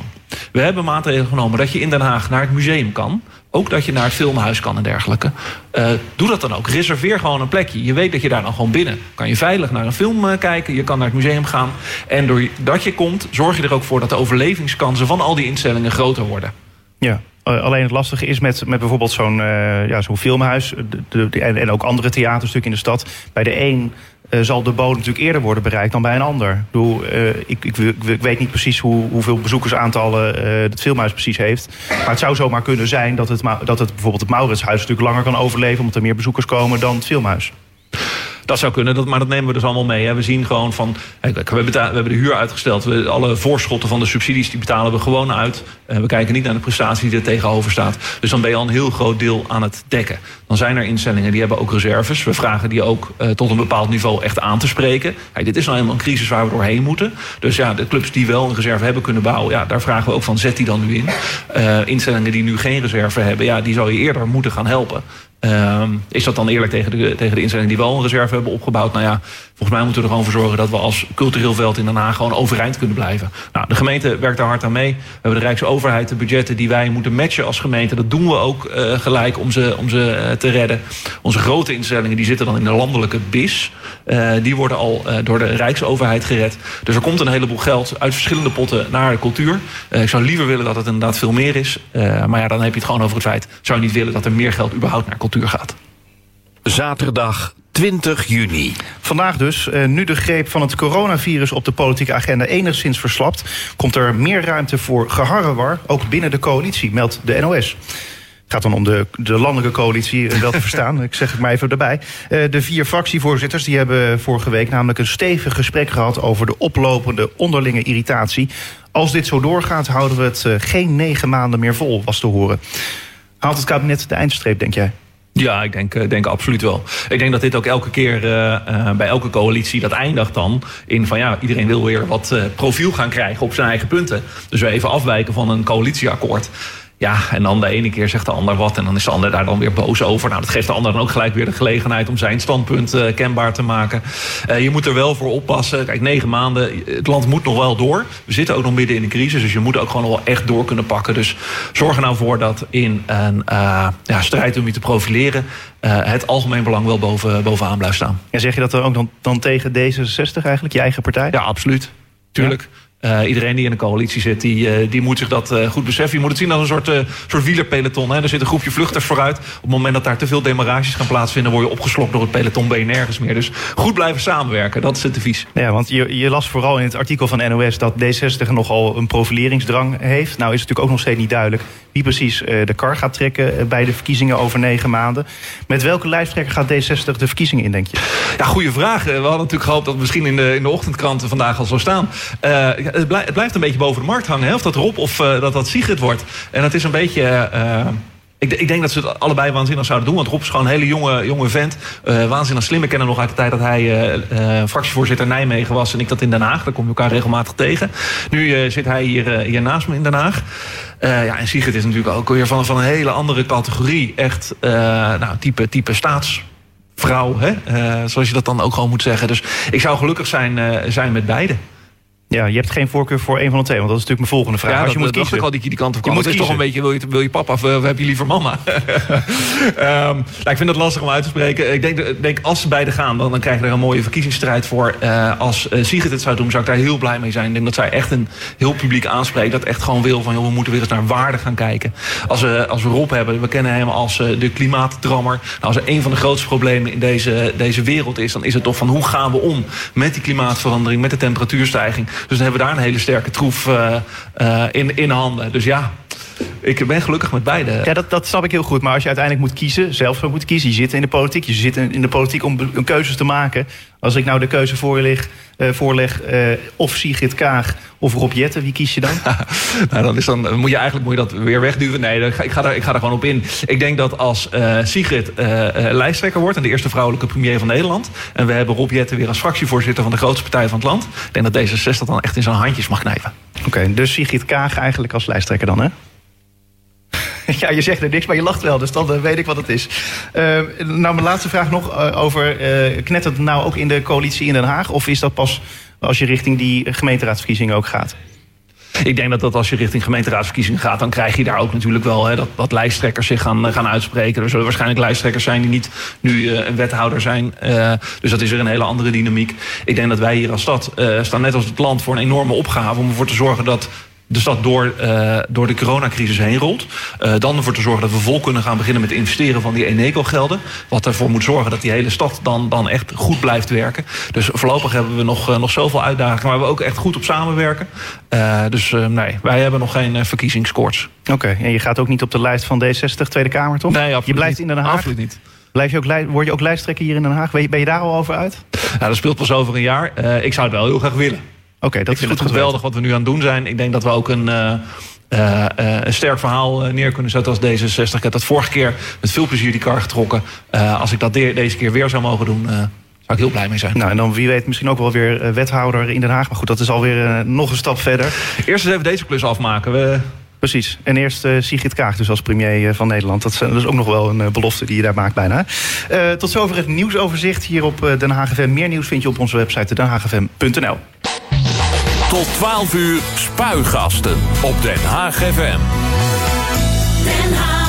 We hebben maatregelen genomen dat je in Den Haag naar het museum kan. Ook dat je naar het filmhuis kan en dergelijke. Uh, doe dat dan ook. Reserveer gewoon een plekje. Je weet dat je daar dan gewoon binnen kan je veilig naar een film uh, kijken. Je kan naar het museum gaan. En doordat je komt, zorg je er ook voor dat de overlevingskansen van al die instellingen groter worden. Ja, uh, alleen het lastige is met, met bijvoorbeeld zo'n uh, ja, zo'n filmhuis de, de, en, en, ook andere theaterstuk in de stad. Bij de een uh, zal de bodem natuurlijk eerder worden bereikt dan bij een ander. Ik, ik, ik, ik, weet niet precies hoe, hoeveel bezoekersaantallen het filmhuis precies heeft. Maar het zou zomaar kunnen zijn dat het, dat het bijvoorbeeld het Mauritshuis natuurlijk langer kan overleven... omdat er meer bezoekers komen dan het filmhuis. Dat zou kunnen, maar dat nemen we dus allemaal mee. We zien gewoon van, we, hebben de huur uitgesteld. We, alle voorschotten van de subsidies die betalen we gewoon uit. Uh, we kijken niet naar de prestatie die er tegenover staat. Dus dan ben je al een heel groot deel aan het dekken. Dan zijn er instellingen die hebben ook reserves. We vragen die ook uh, tot een bepaald niveau echt aan te spreken. Dit is nou helemaal een crisis waar we doorheen moeten. Dus ja, de clubs die wel een reserve hebben kunnen bouwen... Ja, daar vragen we ook van, zet die dan nu in. Uh, instellingen die nu geen reserve hebben... Ja, die zou je eerder moeten gaan helpen. Uh, is dat dan eerlijk tegen de, tegen de instellingen die wel een reserve hebben opgebouwd? Nou ja, volgens mij moeten we er gewoon voor zorgen dat we als cultureel veld in Den Haag gewoon overeind kunnen blijven. Nou, de gemeente werkt daar hard aan mee. We hebben de Rijksoverheid, de budgetten die wij moeten matchen als gemeente. Dat doen we ook uh, gelijk om ze, om ze uh, te redden. Onze grote instellingen die zitten dan in de landelijke BIS. Uh, die worden al door de Rijksoverheid gered. Dus er komt een heleboel geld uit verschillende potten naar de cultuur. ik zou liever willen dat het inderdaad veel meer is. maar ja, dan heb je het gewoon over het feit. Zou je niet willen dat er meer geld überhaupt naar cultuur gaat. Zaterdag 20 juni. Vandaag dus, eh, nu de greep van het coronavirus op de politieke agenda enigszins verslapt, komt er meer ruimte voor geharrewar, ook binnen de coalitie, meldt de NOS. gaat dan om de, de landelijke coalitie, eh, wel te verstaan. Ik zeg het maar even erbij. Eh, de vier fractievoorzitters die hebben vorige week namelijk een stevig gesprek gehad over de oplopende onderlinge irritatie. Als dit zo doorgaat, houden we het geen negen maanden meer vol, was te horen. Haalt het kabinet de eindstreep, denk jij? Ja, ik denk, denk absoluut wel. Ik denk dat dit ook elke keer uh, uh, bij elke coalitie dat eindigt dan in van ja, iedereen wil weer wat profiel gaan krijgen op zijn eigen punten. Dus we even afwijken van een coalitieakkoord. Ja, en dan de ene keer zegt de ander wat en dan is de ander daar dan weer boos over. Nou, dat geeft de ander dan ook gelijk weer de gelegenheid om zijn standpunt uh, kenbaar te maken. Uh, je moet er wel voor oppassen. Kijk, negen maanden, het land moet nog wel door. We zitten ook nog midden in de crisis, dus je moet ook gewoon wel echt door kunnen pakken. Dus zorg er nou voor dat in een uh, ja, strijd om je te profileren het algemeen belang wel boven, bovenaan blijft staan. En zeg je dat dan ook dan, dan tegen D66 eigenlijk, je eigen partij? Ja, absoluut. Tuurlijk. Ja? Uh, iedereen die in een coalitie zit, die, uh, die moet zich dat uh, goed beseffen. Je moet het zien als een soort, soort wielerpeloton. Hè. Er zit een groepje vluchters vooruit. Op het moment dat daar te veel demarages gaan plaatsvinden... word je opgeslokt door het peloton, ben je nergens meer. Dus goed blijven samenwerken, dat is het devies. Ja, want je, je las vooral in het artikel van NOS... dat D60 nogal een profileringsdrang heeft. Nou is het natuurlijk ook nog steeds niet duidelijk... wie precies de kar gaat trekken bij de verkiezingen over negen maanden. Met welke lijsttrekker gaat D60 de verkiezingen in, denk je? Ja, goede vraag. We hadden natuurlijk gehoopt dat het misschien in de, in de ochtendkranten vandaag al zou staan het, blijft, blijft een beetje boven de markt hangen. Hè? Of dat Rob of uh, dat dat Sigrid wordt. En dat is een beetje... Uh, ik, ik, denk dat ze het allebei waanzinnig zouden doen. Want Rob is gewoon een hele jonge, jonge vent. Uh, waanzinnig slim. Ik ken hem nog uit de tijd dat hij uh, fractievoorzitter Nijmegen was. En ik dat in Den Haag. Daar kom je elkaar regelmatig tegen. Nu zit hij hier, hier naast me in Den Haag. ja, en Sigrid is natuurlijk ook weer van, van een hele andere categorie. Echt nou, type, type staatsvrouw. Hè? zoals je dat dan ook gewoon moet zeggen. Dus ik zou gelukkig zijn, zijn met beide. Ja, je hebt geen voorkeur voor een van de twee, want dat is natuurlijk mijn volgende vraag. Ja, Als je dat, moet kiezen. ik al die, die kant op Je kwam. moet Het is toch een beetje, wil je, wil je papa of, of heb je liever mama? um, nou, ik vind dat lastig om uit te spreken. Ik denk, denk als ze beide gaan, dan, dan krijg je er een mooie verkiezingsstrijd voor. Uh, als uh, Sigrid het zou doen, zou ik daar heel blij mee zijn. Ik denk dat zij echt een heel publiek aanspreekt. Dat echt gewoon wil van, joh, we moeten weer eens naar waarde gaan kijken. Als we, als we Rob hebben, we kennen hem als uh, de klimaatdrammer. Nou, als er een van de grootste problemen in deze, deze wereld is, dan is het toch van hoe gaan we om met die klimaatverandering, met de temperatuurstijging. Dus dan hebben we daar een hele sterke troef uh, uh, in, in handen. Dus ja, ik ben gelukkig met beide. Ja, dat, dat snap ik heel goed. Maar als je uiteindelijk moet kiezen, zelf moeten kiezen. Je zit in de politiek, je zit in de politiek om een keuzes te maken. Als ik nou de keuze voorleg, uh, voorleg uh, of Sigrid Kaag of Rob Jetten, wie kies je dan? nou, dan, is dan moet je eigenlijk moet je dat weer wegduwen. Nee, ik ga, er, ik ga er gewoon op in. Ik denk dat als uh, Sigrid lijsttrekker wordt en de eerste vrouwelijke premier van Nederland... en we hebben Rob Jetten weer als fractievoorzitter van de grootste partij van het land... ik denk dat D66 dan echt in zijn handjes mag knijpen. Oké, okay, dus Sigrid Kaag eigenlijk als lijsttrekker dan, hè? Ja, je zegt er niks, maar je lacht wel, dus dan uh, weet ik wat het is. Uh, nou, mijn laatste vraag nog uh, over... knettert het nou ook in de coalitie in Den Haag? Of is dat pas als je richting die gemeenteraadsverkiezingen ook gaat? Ik denk dat, dat als je richting gemeenteraadsverkiezingen gaat... dan krijg je daar ook natuurlijk wel hè, dat, lijsttrekkers zich gaan, gaan uitspreken. Er zullen waarschijnlijk lijsttrekkers zijn die niet nu een wethouder zijn. Dus dat is weer een hele andere dynamiek. Ik denk dat wij hier als stad staan net als het land voor een enorme opgave... om ervoor te zorgen dat de stad door, uh, door de coronacrisis heen rolt. Uh, dan ervoor te zorgen dat we vol kunnen gaan beginnen met investeren van die Eneco-gelden. Wat ervoor moet zorgen dat die hele stad dan, dan echt goed blijft werken. Dus voorlopig hebben we nog, uh, nog zoveel uitdagingen waar we ook echt goed op samenwerken. dus nee, wij hebben nog geen verkiezingskoorts. Oké, okay, en je gaat ook niet op de lijst van D60 Tweede Kamer, toch? Nee, absoluut Je blijft in Den Haag? Absoluut niet. Blijf je ook, word je ook lijsttrekker hier in Den Haag? Ben je, ben je daar al over uit? Nou, dat speelt pas over een jaar. ik zou het wel heel graag willen. Oké, okay, dat ik vind het geweldig wat we nu aan het doen zijn. Ik denk dat we ook een, uh, uh, een sterk verhaal neer kunnen zetten als D66. Ik heb dat vorige keer met veel plezier die kar getrokken. Uh, als ik dat de deze keer weer zou mogen doen, zou ik heel blij mee zijn. Nou, en dan wie weet misschien ook wel weer wethouder in Den Haag. Maar goed, dat is alweer nog een stap verder. Eerst eens even deze klus afmaken. We... Precies. En eerst uh, Sigrid Kaag dus als premier uh, van Nederland. Dat is, dat is, ook nog wel een uh, belofte die je daar maakt bijna. tot zover het nieuwsoverzicht hier op Den Haag FM. Meer nieuws vind je op onze website denhaagfm.nl. Tot 12 uur spuigasten op Den Haag FM. Den Haag.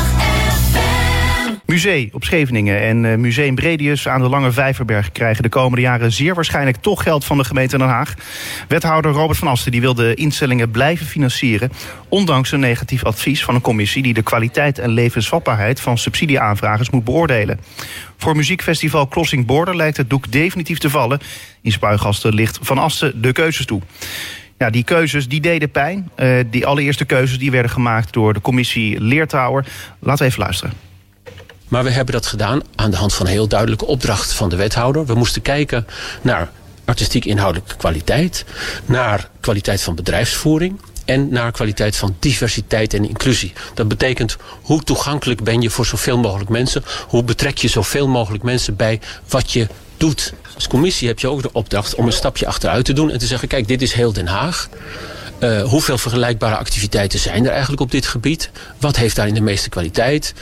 Museum op Scheveningen en uh, Museum Bredius aan de Lange Vijverberg krijgen de komende jaren zeer waarschijnlijk toch geld van de gemeente Den Haag. Wethouder Robert van Asten die wil de instellingen blijven financieren, ondanks een negatief advies van een commissie die de kwaliteit en levensvatbaarheid van subsidieaanvragers moet beoordelen. Voor muziekfestival Crossing Border lijkt het doek definitief te vallen. In Spuigasten ligt Van Asten de keuzes toe. Ja, die keuzes die deden pijn. Uh, die allereerste keuzes die werden gemaakt door de commissie Leertouwer. Laten we even luisteren. Maar we hebben dat gedaan aan de hand van een heel duidelijke opdracht van de wethouder. We moesten kijken naar artistiek inhoudelijke kwaliteit, naar kwaliteit van bedrijfsvoering en naar kwaliteit van diversiteit en inclusie. Dat betekent hoe toegankelijk ben je voor zoveel mogelijk mensen, hoe betrek je zoveel mogelijk mensen bij wat je doet. Als commissie heb je ook de opdracht om een stapje achteruit te doen en te zeggen: kijk, dit is heel Den Haag. Uh, hoeveel vergelijkbare activiteiten zijn er eigenlijk op dit gebied? Wat heeft daarin de meeste kwaliteit?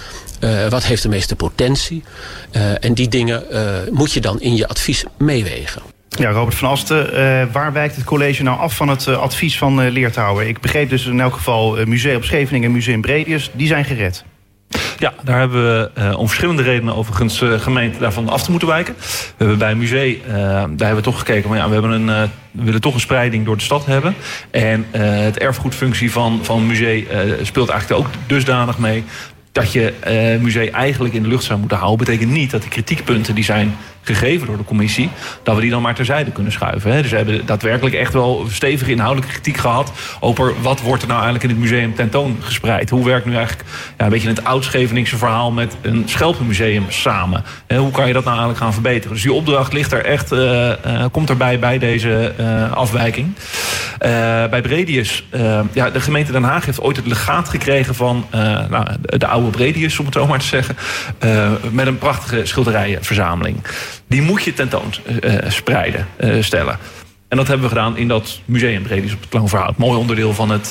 Uh, wat heeft de meeste potentie? Uh, en die dingen moet je dan in je advies meewegen. Ja, Robert van Asten, waar wijkt het college nou af van het advies van Leertouwen? Ik begreep dus in elk geval Museum op Scheveningen en Museum Bredius, die zijn gered. Ja, daar hebben we uh, om verschillende redenen overigens uh, gemeente daarvan af te moeten wijken. We hebben bij een museum, uh, daar hebben we toch gekeken, maar ja, we, hebben een, we willen toch een spreiding door de stad hebben. En het erfgoedfunctie van, van een museum speelt eigenlijk ook dusdanig mee dat je uh, museum eigenlijk in de lucht zou moeten houden... betekent niet dat de kritiekpunten die zijn gegeven door de commissie... dat we die dan maar terzijde kunnen schuiven. Hè. Dus we hebben daadwerkelijk echt wel stevige inhoudelijke kritiek gehad... over wat wordt er nou eigenlijk in het museum tentoon gespreid. Hoe werkt nu eigenlijk ja, een beetje het oud-Scheveningse verhaal... met een Schelpenmuseum samen? Hè, hoe kan je dat nou eigenlijk gaan verbeteren? Dus die opdracht ligt er echt, uh, uh, komt erbij bij deze uh, afwijking. bij Bredius, ja, de gemeente Den Haag heeft ooit het legaat gekregen... van nou, de oude Bredius, om het zo maar te zeggen... met een prachtige schilderijenverzameling die moet je tentoon uh, spreiden, uh, stellen. En dat hebben we gedaan in dat museum Bredius op het Kloonverhout. Mooi onderdeel van het,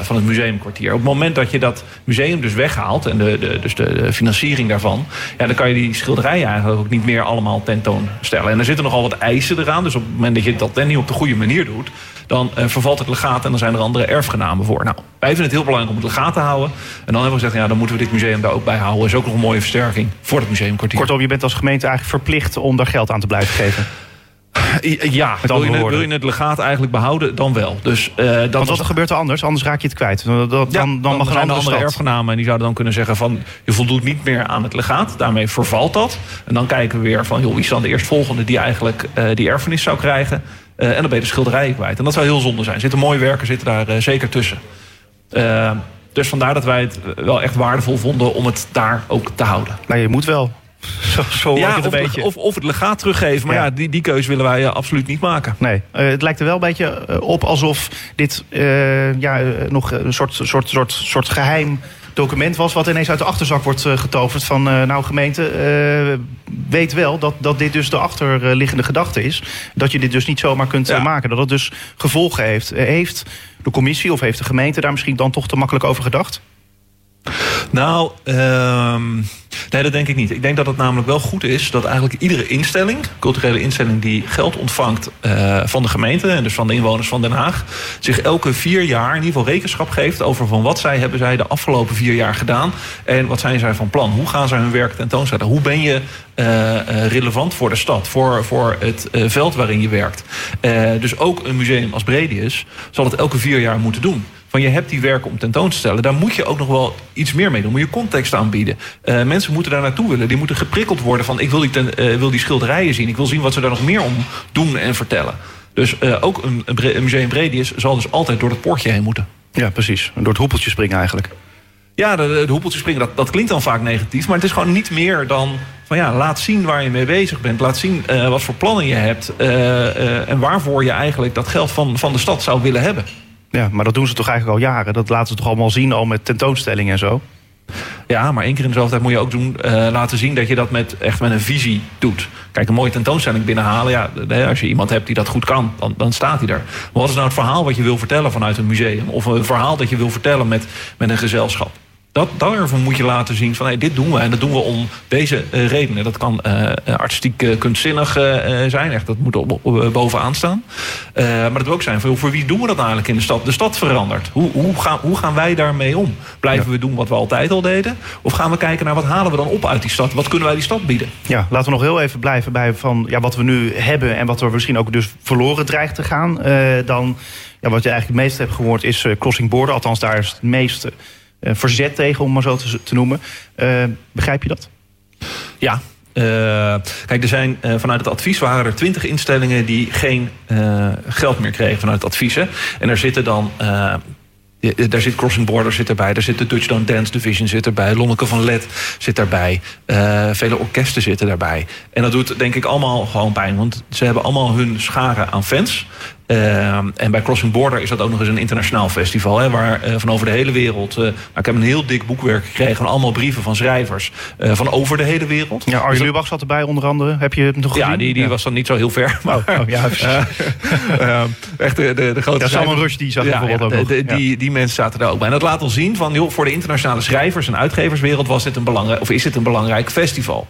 van het museumkwartier. Op het moment dat je dat museum dus weghaalt... en de, de, dus de, financiering daarvan... Ja, dan kan je die schilderijen eigenlijk ook niet meer allemaal tentoonstellen. En er zitten nogal wat eisen eraan. Dus op het moment dat je dat niet op de goede manier doet... dan uh, vervalt het legaat en dan zijn er andere erfgenamen voor. Nou, wij vinden het heel belangrijk om het legaat te houden. En dan hebben we gezegd, ja, dan moeten we dit museum daar ook bij houden. Is ook nog een mooie versterking voor het museumkwartier. Kortom, je bent als gemeente eigenlijk verplicht om daar geld aan te blijven geven. Ja, wil je, wil je, het legaat eigenlijk behouden, dan wel. Dus, uh, dat Want wat gebeurt er anders? Anders raak je het kwijt. Dan, dan, ja, dan, dan mag een andere, andere erfgenamen en die zouden dan kunnen zeggen van... je voldoet niet meer aan het legaat, daarmee vervalt dat. En dan kijken we weer van, joh, wie is dan de eerstvolgende... die eigenlijk uh, die erfenis zou krijgen. Uh, en dan ben je de schilderijen kwijt. En dat zou heel zonde zijn. Er zitten mooie werken zitten daar zeker tussen. dus vandaar dat wij het wel echt waardevol vonden om het daar ook te houden. Nou, je moet wel. Zo, zo ja, het een of, beetje. Of, of het legaat teruggeven. Maar ja, die, die keuze willen wij absoluut niet maken. Nee, het lijkt er wel een beetje op alsof dit ja, nog een soort, soort, soort, soort geheim document was... wat ineens uit de achterzak wordt getoverd van... nou, gemeente, weet wel dat, dat dit dus de achterliggende gedachte is. Dat je dit dus niet zomaar kunt ja. maken. Dat het dus gevolgen heeft. heeft de commissie of heeft de gemeente daar misschien dan toch te makkelijk over gedacht? Nou, um, nee, dat denk ik niet. Ik denk dat het namelijk wel goed is dat eigenlijk iedere instelling, culturele instelling die geld ontvangt uh, van de gemeente en dus van de inwoners van Den Haag, zich elke vier jaar in ieder geval rekenschap geeft over van wat zij hebben zij de afgelopen vier jaar gedaan en wat zijn zij van plan. Hoe gaan zij hun werk tentoonstellen? Hoe ben je uh, relevant voor de stad, voor, voor het veld waarin je werkt? dus ook een museum als Bredius zal het elke vier jaar moeten doen van je hebt die werken om tentoon te stellen. Daar moet je ook nog wel iets meer mee doen. Moet je context aanbieden. Uh, mensen moeten daar naartoe willen. Die moeten geprikkeld worden van ik wil die, ten, uh, wil die schilderijen zien. Ik wil zien wat ze daar nog meer om doen en vertellen. Dus uh, ook een, een museum Bredius zal dus altijd door het poortje heen moeten. Ja, precies. Door het hoepeltje springen eigenlijk. Ja, de, de hoepeltje springen, dat, dat klinkt dan vaak negatief. Maar het is gewoon niet meer dan van ja, laat zien waar je mee bezig bent. Laat zien wat voor plannen je hebt. En waarvoor je eigenlijk dat geld van, van de stad zou willen hebben. Ja, maar dat doen ze toch eigenlijk al jaren. Dat laten ze toch allemaal zien, al met tentoonstellingen en zo. Ja, maar één keer in dezelfde tijd moet je ook doen, uh, laten zien dat je dat met, echt met een visie doet. Kijk, een mooie tentoonstelling binnenhalen. Ja, als je iemand hebt die dat goed kan, dan, dan staat hij er. Maar wat is nou het verhaal wat je wil vertellen vanuit een museum? Of een verhaal dat je wil vertellen met, met een gezelschap? Dat, daarvan moet je laten zien van hey, dit doen we en dat doen we om deze uh, redenen. Dat kan uh, artistiek uh, kunstzinnig zijn, echt, dat moet op, op, bovenaan staan. maar dat wil ook zijn voor wie doen we dat eigenlijk in de stad? De stad verandert. Hoe, hoe, gaan, hoe gaan wij daarmee om? Blijven ja. we doen wat we altijd al deden? Of gaan we kijken naar wat halen we dan op uit die stad? Wat kunnen wij die stad bieden? Ja, laten we nog heel even blijven bij van, ja, wat we nu hebben en wat er misschien ook dus verloren dreigt te gaan. dan ja, wat je eigenlijk het meest hebt gehoord is crossing border. Althans, daar is het meeste verzet tegen, om maar zo te, noemen. Uh, begrijp je dat? Ja, kijk, er zijn vanuit het advies waren er twintig instellingen die geen geld meer kregen vanuit het advies. En er zitten dan daar zit Crossing Border zit erbij. Daar zit de Touchdown Dance Division zit erbij. Lonneke van Let zit daarbij. Vele orkesten zitten daarbij. En dat doet denk ik allemaal gewoon pijn. Want ze hebben allemaal hun scharen aan fans. Uh, en bij Crossing Border is dat ook nog eens een internationaal festival. Hè, waar uh, van over de hele wereld. Uh, ik heb een heel dik boekwerk gekregen van allemaal brieven van schrijvers. van over de hele wereld. Ja, Arjen dus Lubach zat erbij onder andere. Heb je hem nog gezien? Ja, die, die was dan niet zo heel ver. Maar, oh, oh, ja, echt de, de, de grote. Ja, Salman Rush die zag ja, bijvoorbeeld ook de, de, die, die mensen zaten daar ook bij. En dat laat al zien van joh, voor de internationale schrijvers en uitgeverswereld was dit een belangrijk, of is dit een belangrijk festival.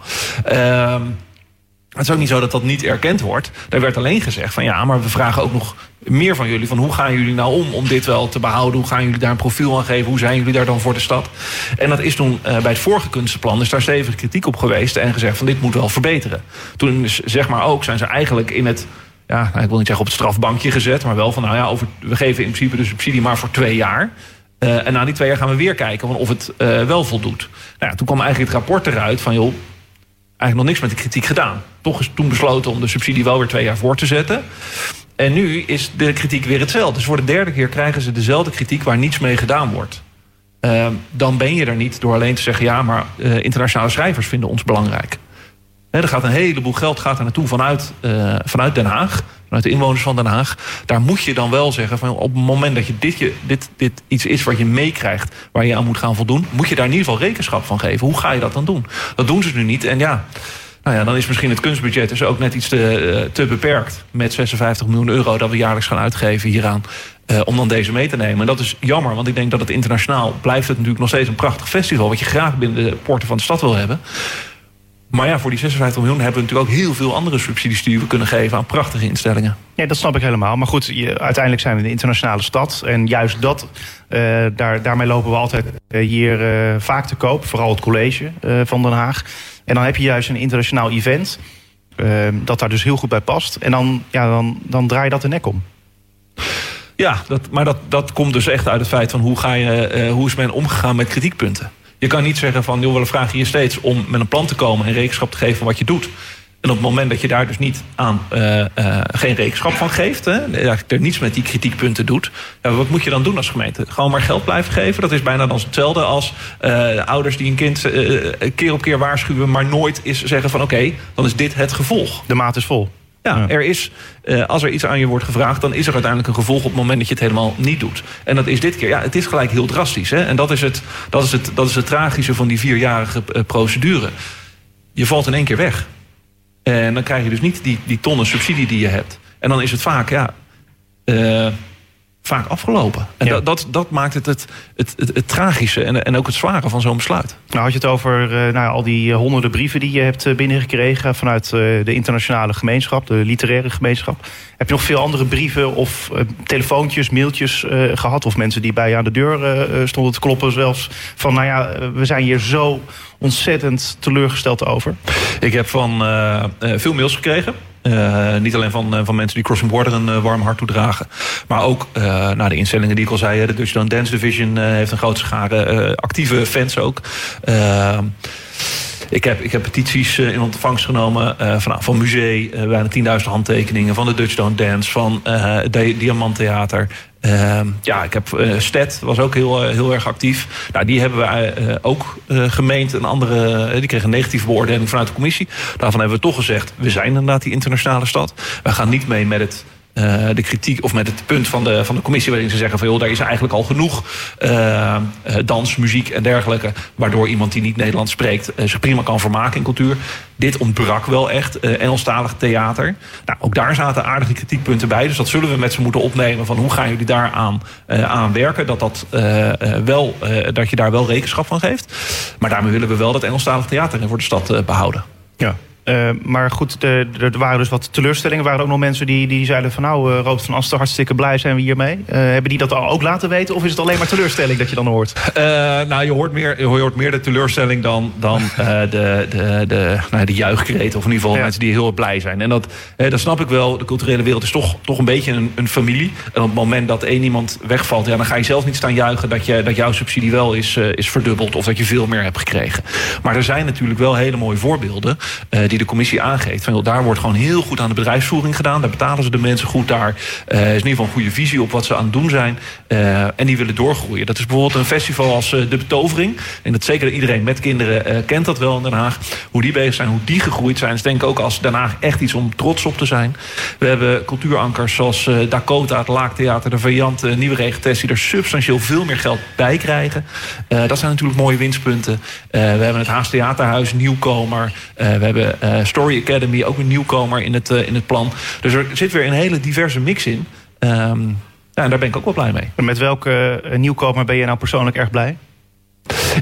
Het is ook niet zo dat dat niet erkend wordt. Daar werd alleen gezegd van ja, maar we vragen ook nog meer van jullie. Van hoe gaan jullie nou om om dit wel te behouden? Hoe gaan jullie daar een profiel aan geven? Hoe zijn jullie daar dan voor de stad? En dat is toen uh, bij het vorige kunstenplan is daar stevig kritiek op geweest en gezegd van dit moet wel verbeteren. Toen zeg maar ook zijn ze eigenlijk in het ja, nou, ik wil niet zeggen op het strafbankje gezet, maar wel van nou ja, over, we geven in principe de subsidie maar voor twee jaar. Uh, en na die twee jaar gaan we weer kijken of het uh, wel voldoet. Nou ja, toen kwam eigenlijk het rapport eruit van joh, eigenlijk nog niks met de kritiek gedaan. Toch is toen besloten om de subsidie wel weer twee jaar voor te zetten. En nu is de kritiek weer hetzelfde. Dus voor de derde keer krijgen ze dezelfde kritiek waar niets mee gedaan wordt. Uh, dan ben je er niet door alleen te zeggen... ja, maar uh, internationale schrijvers vinden ons belangrijk. Er gaat een heleboel geld gaat er naartoe vanuit, uh, vanuit Den Haag. Vanuit de inwoners van Den Haag. Daar moet je dan wel zeggen... Van op het moment dat je dit, je, dit, dit iets is wat je meekrijgt... waar je aan moet gaan voldoen... moet je daar in ieder geval rekenschap van geven. Hoe ga je dat dan doen? Dat doen ze nu niet. En ja... Nou ja, dan is misschien het kunstbudget dus ook net iets te, te beperkt. Met 56 miljoen euro dat we jaarlijks gaan uitgeven hieraan. Uh, om dan deze mee te nemen. En dat is jammer, want ik denk dat het internationaal blijft het natuurlijk nog steeds een prachtig festival. Wat je graag binnen de poorten van de stad wil hebben. Maar ja, voor die 56 miljoen hebben we natuurlijk ook heel veel andere subsidies die we kunnen geven aan prachtige instellingen. Ja, dat snap ik helemaal. Maar goed, je, uiteindelijk zijn we de internationale stad. En juist dat, uh, daar, daarmee lopen we altijd uh, hier uh, vaak te koop. Vooral het college van Den Haag. En dan heb je juist een internationaal event. dat daar dus heel goed bij past. En dan, ja, dan, dan draai je dat de nek om. Ja, dat, maar dat, dat komt dus echt uit het feit van hoe, ga je, hoe is men omgegaan met kritiekpunten. Je kan niet zeggen van, joh, we vragen je steeds om met een plan te komen en rekenschap te geven van wat je doet. En op het moment dat je daar dus niet aan uh, uh, geen rekenschap van geeft, hè, er niets met die kritiekpunten doet, ja, wat moet je dan doen als gemeente? Gewoon maar geld blijven geven. Dat is bijna dan hetzelfde als uh, ouders die een kind keer op keer waarschuwen, maar nooit is zeggen van oké, dan is dit het gevolg. De maat is vol. Ja, er is, uh, als er iets aan je wordt gevraagd, dan is er uiteindelijk een gevolg op het moment dat je het helemaal niet doet. En dat is dit keer, ja, het is gelijk heel drastisch. Hè? En dat is, het, dat, is het, dat is het tragische van die vierjarige uh, procedure. Je valt in één keer weg. En dan krijg je dus niet die, die tonnen subsidie die je hebt. En dan is het vaak, ja. Uh, vaak afgelopen. En ja. dat, dat, dat, maakt het het, het, het, het tragische en, en ook het zware van zo'n besluit. Nou had je het over uh, nou, al die honderden brieven die je hebt binnengekregen... vanuit uh, de internationale gemeenschap, de literaire gemeenschap. Heb je nog veel andere brieven of uh, telefoontjes, mailtjes gehad... of mensen die bij je aan de deur stonden te kloppen zelfs... van nou ja, we zijn hier zo ontzettend teleurgesteld over? Ik heb van veel mails gekregen... Uh, niet alleen van, uh, van mensen die Crossing Border een uh, warm hart toedragen. Maar ook naar de instellingen die ik al zei. De Dutch Dance Division heeft een grote schare actieve fans ook. Ik heb, ik heb petities in ontvangst genomen uh, van, van Musee, uh, bijna 10.000 handtekeningen, van de Dutch Don't Dance, van uh, Diamant Theater. ja, ik heb Stet was ook heel, heel erg actief. Nou, die hebben we ook gemeend. Een andere, die kregen een negatieve beoordeling vanuit de commissie. Daarvan hebben we toch gezegd, we zijn inderdaad die internationale stad. We gaan niet mee met het uh, de kritiek of met het punt van de, van de commissie waarin ze zeggen van joh, daar is eigenlijk al genoeg uh, dans, muziek en dergelijke, waardoor iemand die niet Nederlands spreekt uh, zich prima kan vermaken in cultuur. Dit ontbrak wel echt, Engelstalig theater. Nou, ook daar zaten aardige kritiekpunten bij, dus dat zullen we met ze moeten opnemen van hoe gaan jullie daaraan aan werken, dat, dat, wel, dat je daar wel rekenschap van geeft. Maar daarmee willen we wel dat Engelstalig theater voor de stad behouden. Ja. Uh, maar goed, er, waren dus wat teleurstellingen. Er waren ook nog mensen die, die zeiden van... nou, uh, Robert van Asten, hartstikke blij zijn we hiermee. Uh, hebben die dat ook laten weten? Of is het alleen maar teleurstelling dat je dan hoort? nou, je hoort, meer, je hoort meer de teleurstelling dan, dan de, de, de, nou, de juichkreten. Of in ieder geval ja. mensen die heel blij zijn. En dat, dat snap ik wel. De culturele wereld is toch, toch een beetje een, een familie. En op het moment dat één iemand wegvalt... Ja, dan ga je zelf niet staan juichen dat, je, dat jouw subsidie wel is, is verdubbeld. Of dat je veel meer hebt gekregen. Maar er zijn natuurlijk wel hele mooie voorbeelden... die de commissie aangeeft. Van, daar wordt gewoon heel goed aan de bedrijfsvoering gedaan. Daar betalen ze de mensen goed. Daar uh, is in ieder geval een goede visie op wat ze aan het doen zijn. Uh, en die willen doorgroeien. Dat is bijvoorbeeld een festival als uh, De Betovering. En dat zeker iedereen met kinderen kent dat wel in Den Haag. Hoe die bezig zijn, hoe die gegroeid zijn. is denk ik ook als Den Haag echt iets om trots op te zijn. We hebben cultuurankers zoals Dakota, het Laaktheater, de Variant, Nieuwe Regentest... die er substantieel veel meer geld bij krijgen. dat zijn natuurlijk mooie winstpunten. we hebben het Haas Theaterhuis, nieuwkomer. we hebben Story Academy, ook een nieuwkomer in het, uh, in het plan. Dus er zit weer een hele diverse mix in. Ja, en daar ben ik ook wel blij mee. Met welke uh, nieuwkomer ben je nou persoonlijk erg blij?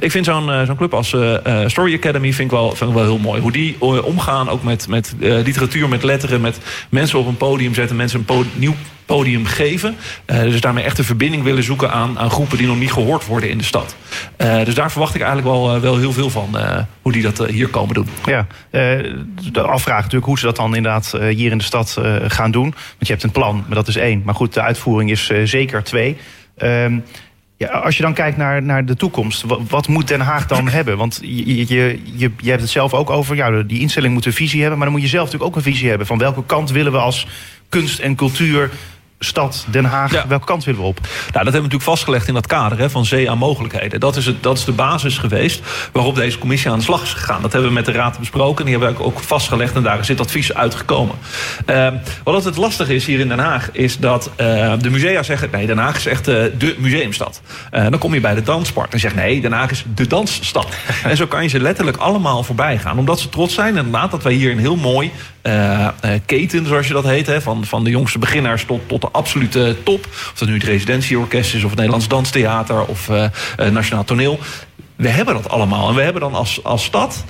Ik vind zo'n zo'n club als uh, Story Academy vind ik, wel, vind wel heel mooi. Hoe die omgaan, ook met, met literatuur, met letteren, met mensen op een podium zetten, mensen een nieuw podium geven. Dus daarmee echt een verbinding willen zoeken aan, aan groepen die nog niet gehoord worden in de stad. Dus daar verwacht ik eigenlijk wel, wel heel veel van, hoe die dat hier komen doen. Ja, de afvraag natuurlijk hoe ze dat dan inderdaad hier in de stad gaan doen. Want je hebt een plan, maar dat is één. Maar goed, de uitvoering is zeker twee. Ehm, als je dan kijkt naar, naar de toekomst, wat, wat moet Den Haag dan hebben? Want je, je, je, je hebt het zelf ook over, ja, die instelling moet een visie hebben, maar dan moet je zelf natuurlijk ook een visie hebben. Van welke kant willen we als kunst en cultuur stad Den Haag, welke kant willen we op? Nou, dat hebben we natuurlijk vastgelegd in dat kader hè, van zee aan mogelijkheden. Dat is, het, dat is de basis geweest waarop deze commissie aan de slag is gegaan. Dat hebben we met de Raad besproken. Die hebben we ook vastgelegd en daar is dit advies uitgekomen. Uh, wat het lastig is hier in Den Haag, is dat uh, de musea zeggen... nee, Den Haag is echt uh, de museumstad. Uh, dan kom je bij de danspark en zegt... nee, Den Haag is de dansstad. en zo kan je ze letterlijk allemaal voorbij gaan. Omdat ze trots zijn inderdaad dat wij hier een heel mooi uh, keten, zoals je dat heet... Hè, van, van de jongste beginners tot, tot de absolute top. Of dat nu het residentieorkest is, of het Nederlands Danstheater... of uh, Nationaal Toneel. We hebben dat allemaal. En we hebben dan als, als stad...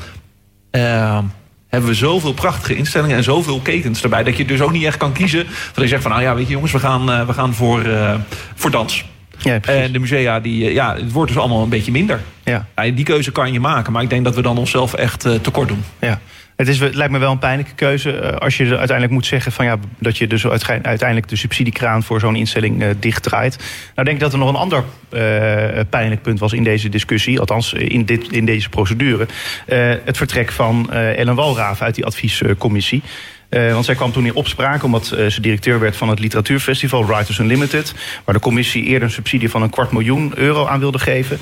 hebben we zoveel prachtige instellingen en zoveel ketens erbij... dat je dus ook niet echt kan kiezen. Dat je zegt van, nou ja, weet je jongens, we gaan, we gaan voor, voor dans... Ja, en de musea, die, ja, het wordt dus allemaal een beetje minder. Ja. ja. die keuze kan je maken, maar ik denk dat we dan onszelf echt uh, tekort doen. Ja. Het, is, lijkt me wel een pijnlijke keuze uh, als je uiteindelijk moet zeggen van, ja, dat je dus uiteindelijk de subsidiekraan voor zo'n instelling uh, dichtdraait. Nou denk ik dat er nog een ander pijnlijk punt was in deze discussie, althans in, dit, in deze procedure. het vertrek van Ellen Walraaf uit die adviescommissie. Want zij kwam toen in opspraak omdat ze directeur werd van het literatuurfestival Writers Unlimited. Waar de commissie eerder een subsidie van een kwart miljoen euro aan wilde geven.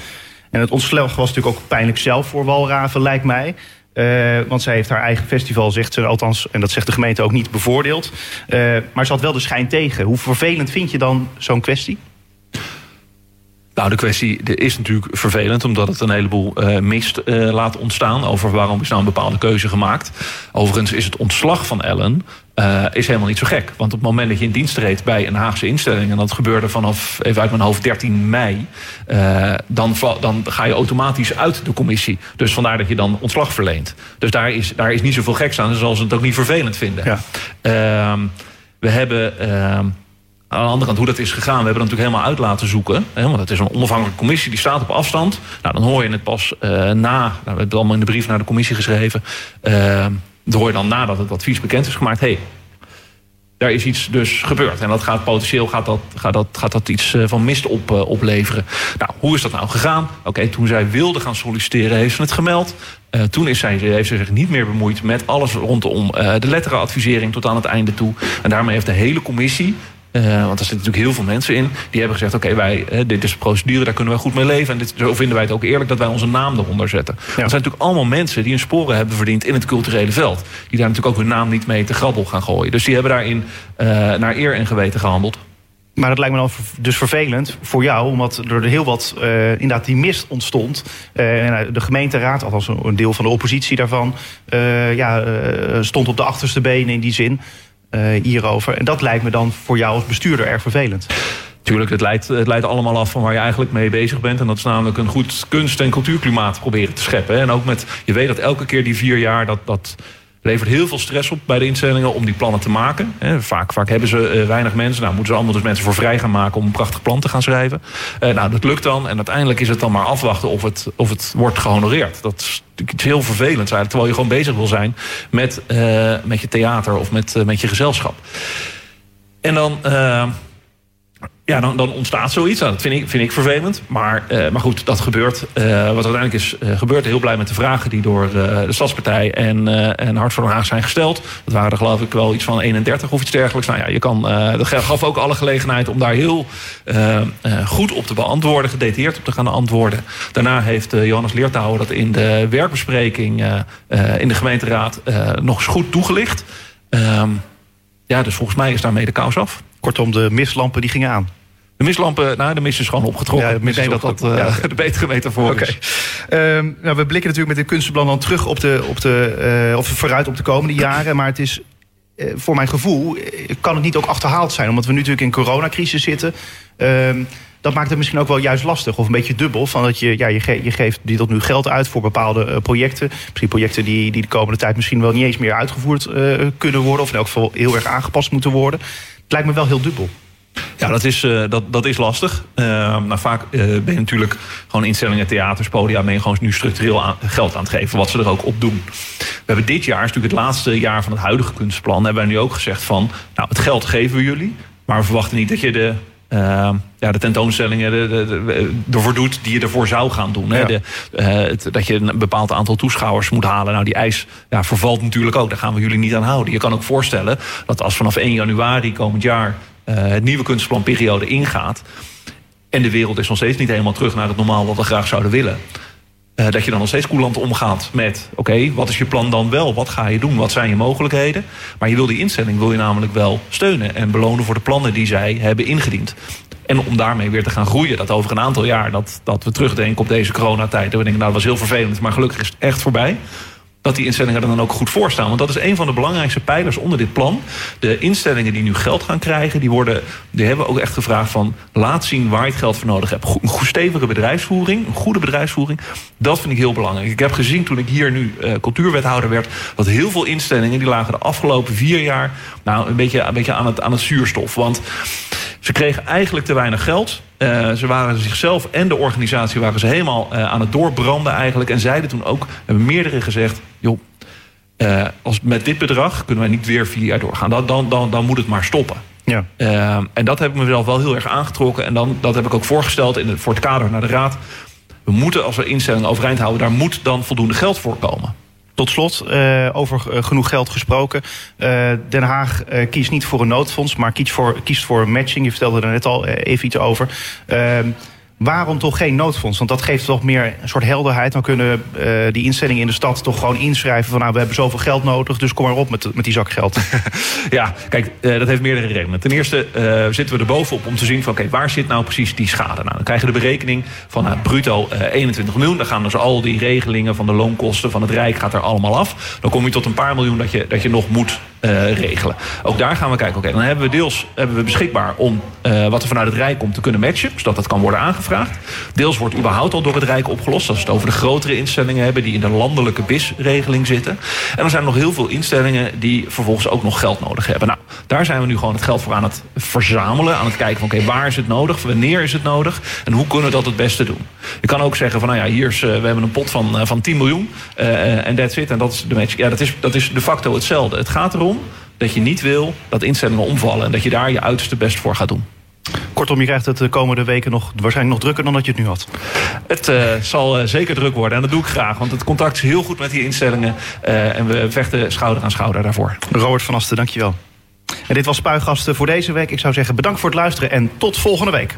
En het ontslag was natuurlijk ook pijnlijk zelf voor Walraven, lijkt mij. Uh, want zij heeft haar eigen festival, zegt ze althans, en dat zegt de gemeente ook niet, bevoordeeld. Uh, maar ze had wel de schijn tegen. Hoe vervelend vind je dan zo'n kwestie? Nou, de kwestie is natuurlijk vervelend, omdat het een heleboel uh, mist uh, laat ontstaan over waarom is nou een bepaalde keuze gemaakt. Overigens is het ontslag van Ellen uh, is helemaal niet zo gek. Want op het moment dat je in dienst treedt bij een Haagse instelling... en dat gebeurde vanaf, even uit mijn hoofd, 13 mei... Uh, dan, dan ga je automatisch uit de commissie. Dus vandaar dat je dan ontslag verleent. Dus daar is, daar is niet zoveel geks aan. Dus zal ze het ook niet vervelend vinden. Ja. Uh, we hebben... Aan de andere kant, hoe dat is gegaan, we hebben dat natuurlijk helemaal uit laten zoeken. Hè, want het is een onafhankelijke commissie, die staat op afstand. Nou, dan hoor je het pas uh, na. Nou, we hebben het allemaal in de brief naar de commissie geschreven. Uh, dan hoor je dan nadat het advies bekend is gemaakt... hey, daar is iets dus gebeurd. En dat gaat potentieel gaat dat, gaat dat, gaat dat iets uh, van mist op, uh, opleveren. Nou, hoe is dat nou gegaan? Oké, toen zij wilde gaan solliciteren, heeft ze het gemeld. Uh, toen is zij, heeft ze zich niet meer bemoeid met alles rondom de letterenadvisering tot aan het einde toe. En daarmee heeft de hele commissie uh, want er zitten natuurlijk heel veel mensen in. Die hebben gezegd, oké, okay, wij, uh, dit is een procedure, daar kunnen we goed mee leven. En dit, zo vinden wij het ook eerlijk dat wij onze naam eronder zetten. Ja. Er zijn natuurlijk allemaal mensen die hun sporen hebben verdiend in het culturele veld. Die daar natuurlijk ook hun naam niet mee te grabbel gaan gooien. Dus die hebben daarin uh, naar eer en geweten gehandeld. Maar dat lijkt me dan dus vervelend voor jou, omdat er heel wat uh, inderdaad die mist ontstond. Uh, en de gemeenteraad, althans een deel van de oppositie daarvan, uh, ja, stond op de achterste benen in die zin hierover. En dat lijkt me dan voor jou als bestuurder erg vervelend. Tuurlijk, het leidt, het leidt allemaal af van waar je eigenlijk mee bezig bent. En dat is namelijk een goed kunst- en cultuurklimaat proberen te scheppen. En ook met, je weet dat elke keer die vier jaar dat, dat levert heel veel stress op bij de instellingen om die plannen te maken. vaak, vaak hebben ze eh, weinig mensen. Nou, moeten ze allemaal dus mensen voor vrij gaan maken om een prachtig plan te gaan schrijven. Uh, nou, dat lukt dan. En uiteindelijk is het dan maar afwachten of het, of het wordt gehonoreerd. Dat is iets heel vervelend eigenlijk. Terwijl je gewoon bezig wil zijn met, uh, met je theater of met, met je gezelschap. En dan ja, dan, dan ontstaat zoiets. Nou, dat vind ik, vind ik vervelend. Maar, uh, maar goed, dat gebeurt. Uh, wat uiteindelijk is uh, gebeurd. Heel blij met de vragen die door de Stadspartij en, en Hart voor Den Haag zijn gesteld. Dat waren er geloof ik wel iets van 31 of iets dergelijks. Nou ja, je kan, dat gaf ook alle gelegenheid om daar heel goed op te beantwoorden. Gedetailleerd op te gaan antwoorden. Daarna heeft Johannes Leertouwer dat in de werkbespreking in de gemeenteraad nog eens goed toegelicht. Ehm, ja, dus volgens mij is daarmee de kous af. Kortom, de mislampen die gingen aan. De mislampen, nou, de mist is gewoon opgetrokken. Ja, ik denk dat dat ja. de betere metafoor okay. is. Um, nou, we blikken natuurlijk met dit kunstenplan dan terug op de, op de, uh, of vooruit op de komende jaren. Maar het is uh, voor mijn gevoel, kan het niet ook achterhaald zijn. Omdat we nu natuurlijk in coronacrisis zitten. Um, dat maakt het misschien ook wel juist lastig of een beetje dubbel. Van dat je, ja, je, ge je geeft die tot nu geld uit voor bepaalde uh, projecten. Misschien projecten die, die de komende tijd misschien wel niet eens meer uitgevoerd uh, kunnen worden. Of in elk geval heel erg aangepast moeten worden. Het lijkt me wel heel dubbel. Ja, dat is, uh, dat, dat is lastig. Uh, nou, vaak uh, ben je natuurlijk gewoon instellingen, theaters, podia... ben je gewoon nu structureel aan, geld aan het geven, wat ze er ook op doen. We hebben dit jaar, is natuurlijk het laatste jaar van het huidige kunstplan... hebben wij nu ook gezegd van, nou, het geld geven we jullie... maar we verwachten niet dat je de uh, ja, de tentoonstellingen de, de, de, ervoor doet die je ervoor zou gaan doen. Hè? De, uh, het, dat je een bepaald aantal toeschouwers moet halen. Nou, die eis ja, vervalt natuurlijk ook. Daar gaan we jullie niet aan houden. Je kan ook voorstellen dat als vanaf 1 januari komend jaar het nieuwe kunstplanperiode ingaat. En de wereld is nog steeds niet helemaal terug naar het normaal wat we graag zouden willen. Uh, dat je dan nog steeds koelant omgaat met... oké, wat is je plan dan wel? Wat ga je doen? Wat zijn je mogelijkheden? Maar je wil die instelling wil je namelijk wel steunen... en belonen voor de plannen die zij hebben ingediend. En om daarmee weer te gaan groeien. Dat over een aantal jaar dat, dat we terugdenken op deze coronatijd. En we denken, nou dat was heel vervelend, maar gelukkig is het echt voorbij dat die instellingen er dan ook goed voor staan. Want dat is een van de belangrijkste pijlers onder dit plan. De instellingen die nu geld gaan krijgen, die, worden, die hebben ook echt gevraagd van... laat zien waar je het geld voor nodig hebt. Een stevige bedrijfsvoering, een goede bedrijfsvoering. Dat vind ik heel belangrijk. Ik heb gezien toen ik hier nu uh, cultuurwethouder werd... dat heel veel instellingen die lagen de afgelopen vier jaar... nou een beetje, een beetje aan, het, aan het zuurstof. Want ze kregen eigenlijk te weinig geld. Uh, ze waren zichzelf en de organisatie waren ze helemaal uh, aan het doorbranden eigenlijk. En zeiden toen ook, hebben meerdere gezegd... joh, uh, als met dit bedrag kunnen wij niet weer vier jaar doorgaan. Dan, dan, dan, dan moet het maar stoppen. Ja. en dat heb ik mezelf wel heel erg aangetrokken. En dan, dat heb ik ook voorgesteld in het, voor het kader naar de Raad. We moeten, als we instellingen overeind houden... daar moet dan voldoende geld voor komen. Tot slot, uh, over uh, genoeg geld gesproken. Uh, Den Haag kiest niet voor een noodfonds, maar kiest voor, kiest voor matching. Je vertelde er net al even iets over. Waarom toch geen noodfonds? Want dat geeft toch meer een soort helderheid. Dan kunnen uh, die instellingen in de stad toch gewoon inschrijven... van nou, we hebben zoveel geld nodig, dus kom maar op met, met die zak geld. ja, kijk, uh, dat heeft meerdere redenen. Ten eerste uh, zitten we er bovenop om te zien van... oké, waar zit nou precies die schade? Nou, dan krijgen we de berekening van bruto 21 miljoen. Dan gaan dus al die regelingen van de loonkosten van het Rijk gaat er allemaal af. Dan kom je tot een paar miljoen dat je, dat je nog moet uh, regelen. Ook daar gaan we kijken. Oké, dan hebben we deels hebben we beschikbaar om uh, wat er vanuit het Rijk komt te kunnen matchen. Zodat dat kan worden aangevraagd. Deels wordt überhaupt al door het Rijk opgelost. Als we het over de grotere instellingen hebben die in de landelijke BIS-regeling zitten. En dan zijn er nog heel veel instellingen die vervolgens ook nog geld nodig hebben. Nou, daar zijn we nu gewoon het geld voor aan het verzamelen. Aan het kijken van oké, waar is het nodig? Wanneer is het nodig? En hoe kunnen we dat het beste doen? Je kan ook zeggen van nou ja, hier is, uh, we hebben een pot van, van 10 miljoen. En that's it. En dat is de match. Ja, dat is, dat is de facto hetzelfde. Het gaat erom dat je niet wil dat instellingen omvallen... en dat je daar je uiterste best voor gaat doen. Kortom, je krijgt het de komende weken nog, waarschijnlijk nog drukker dan dat je het nu had. Het uh, zal uh, zeker druk worden en dat doe ik graag. Want het contact is heel goed met die instellingen. Uh, en we vechten schouder aan schouder daarvoor. Robert van Asten, dankjewel. En dit was Spuigasten voor deze week. Ik zou zeggen bedankt voor het luisteren en tot volgende week.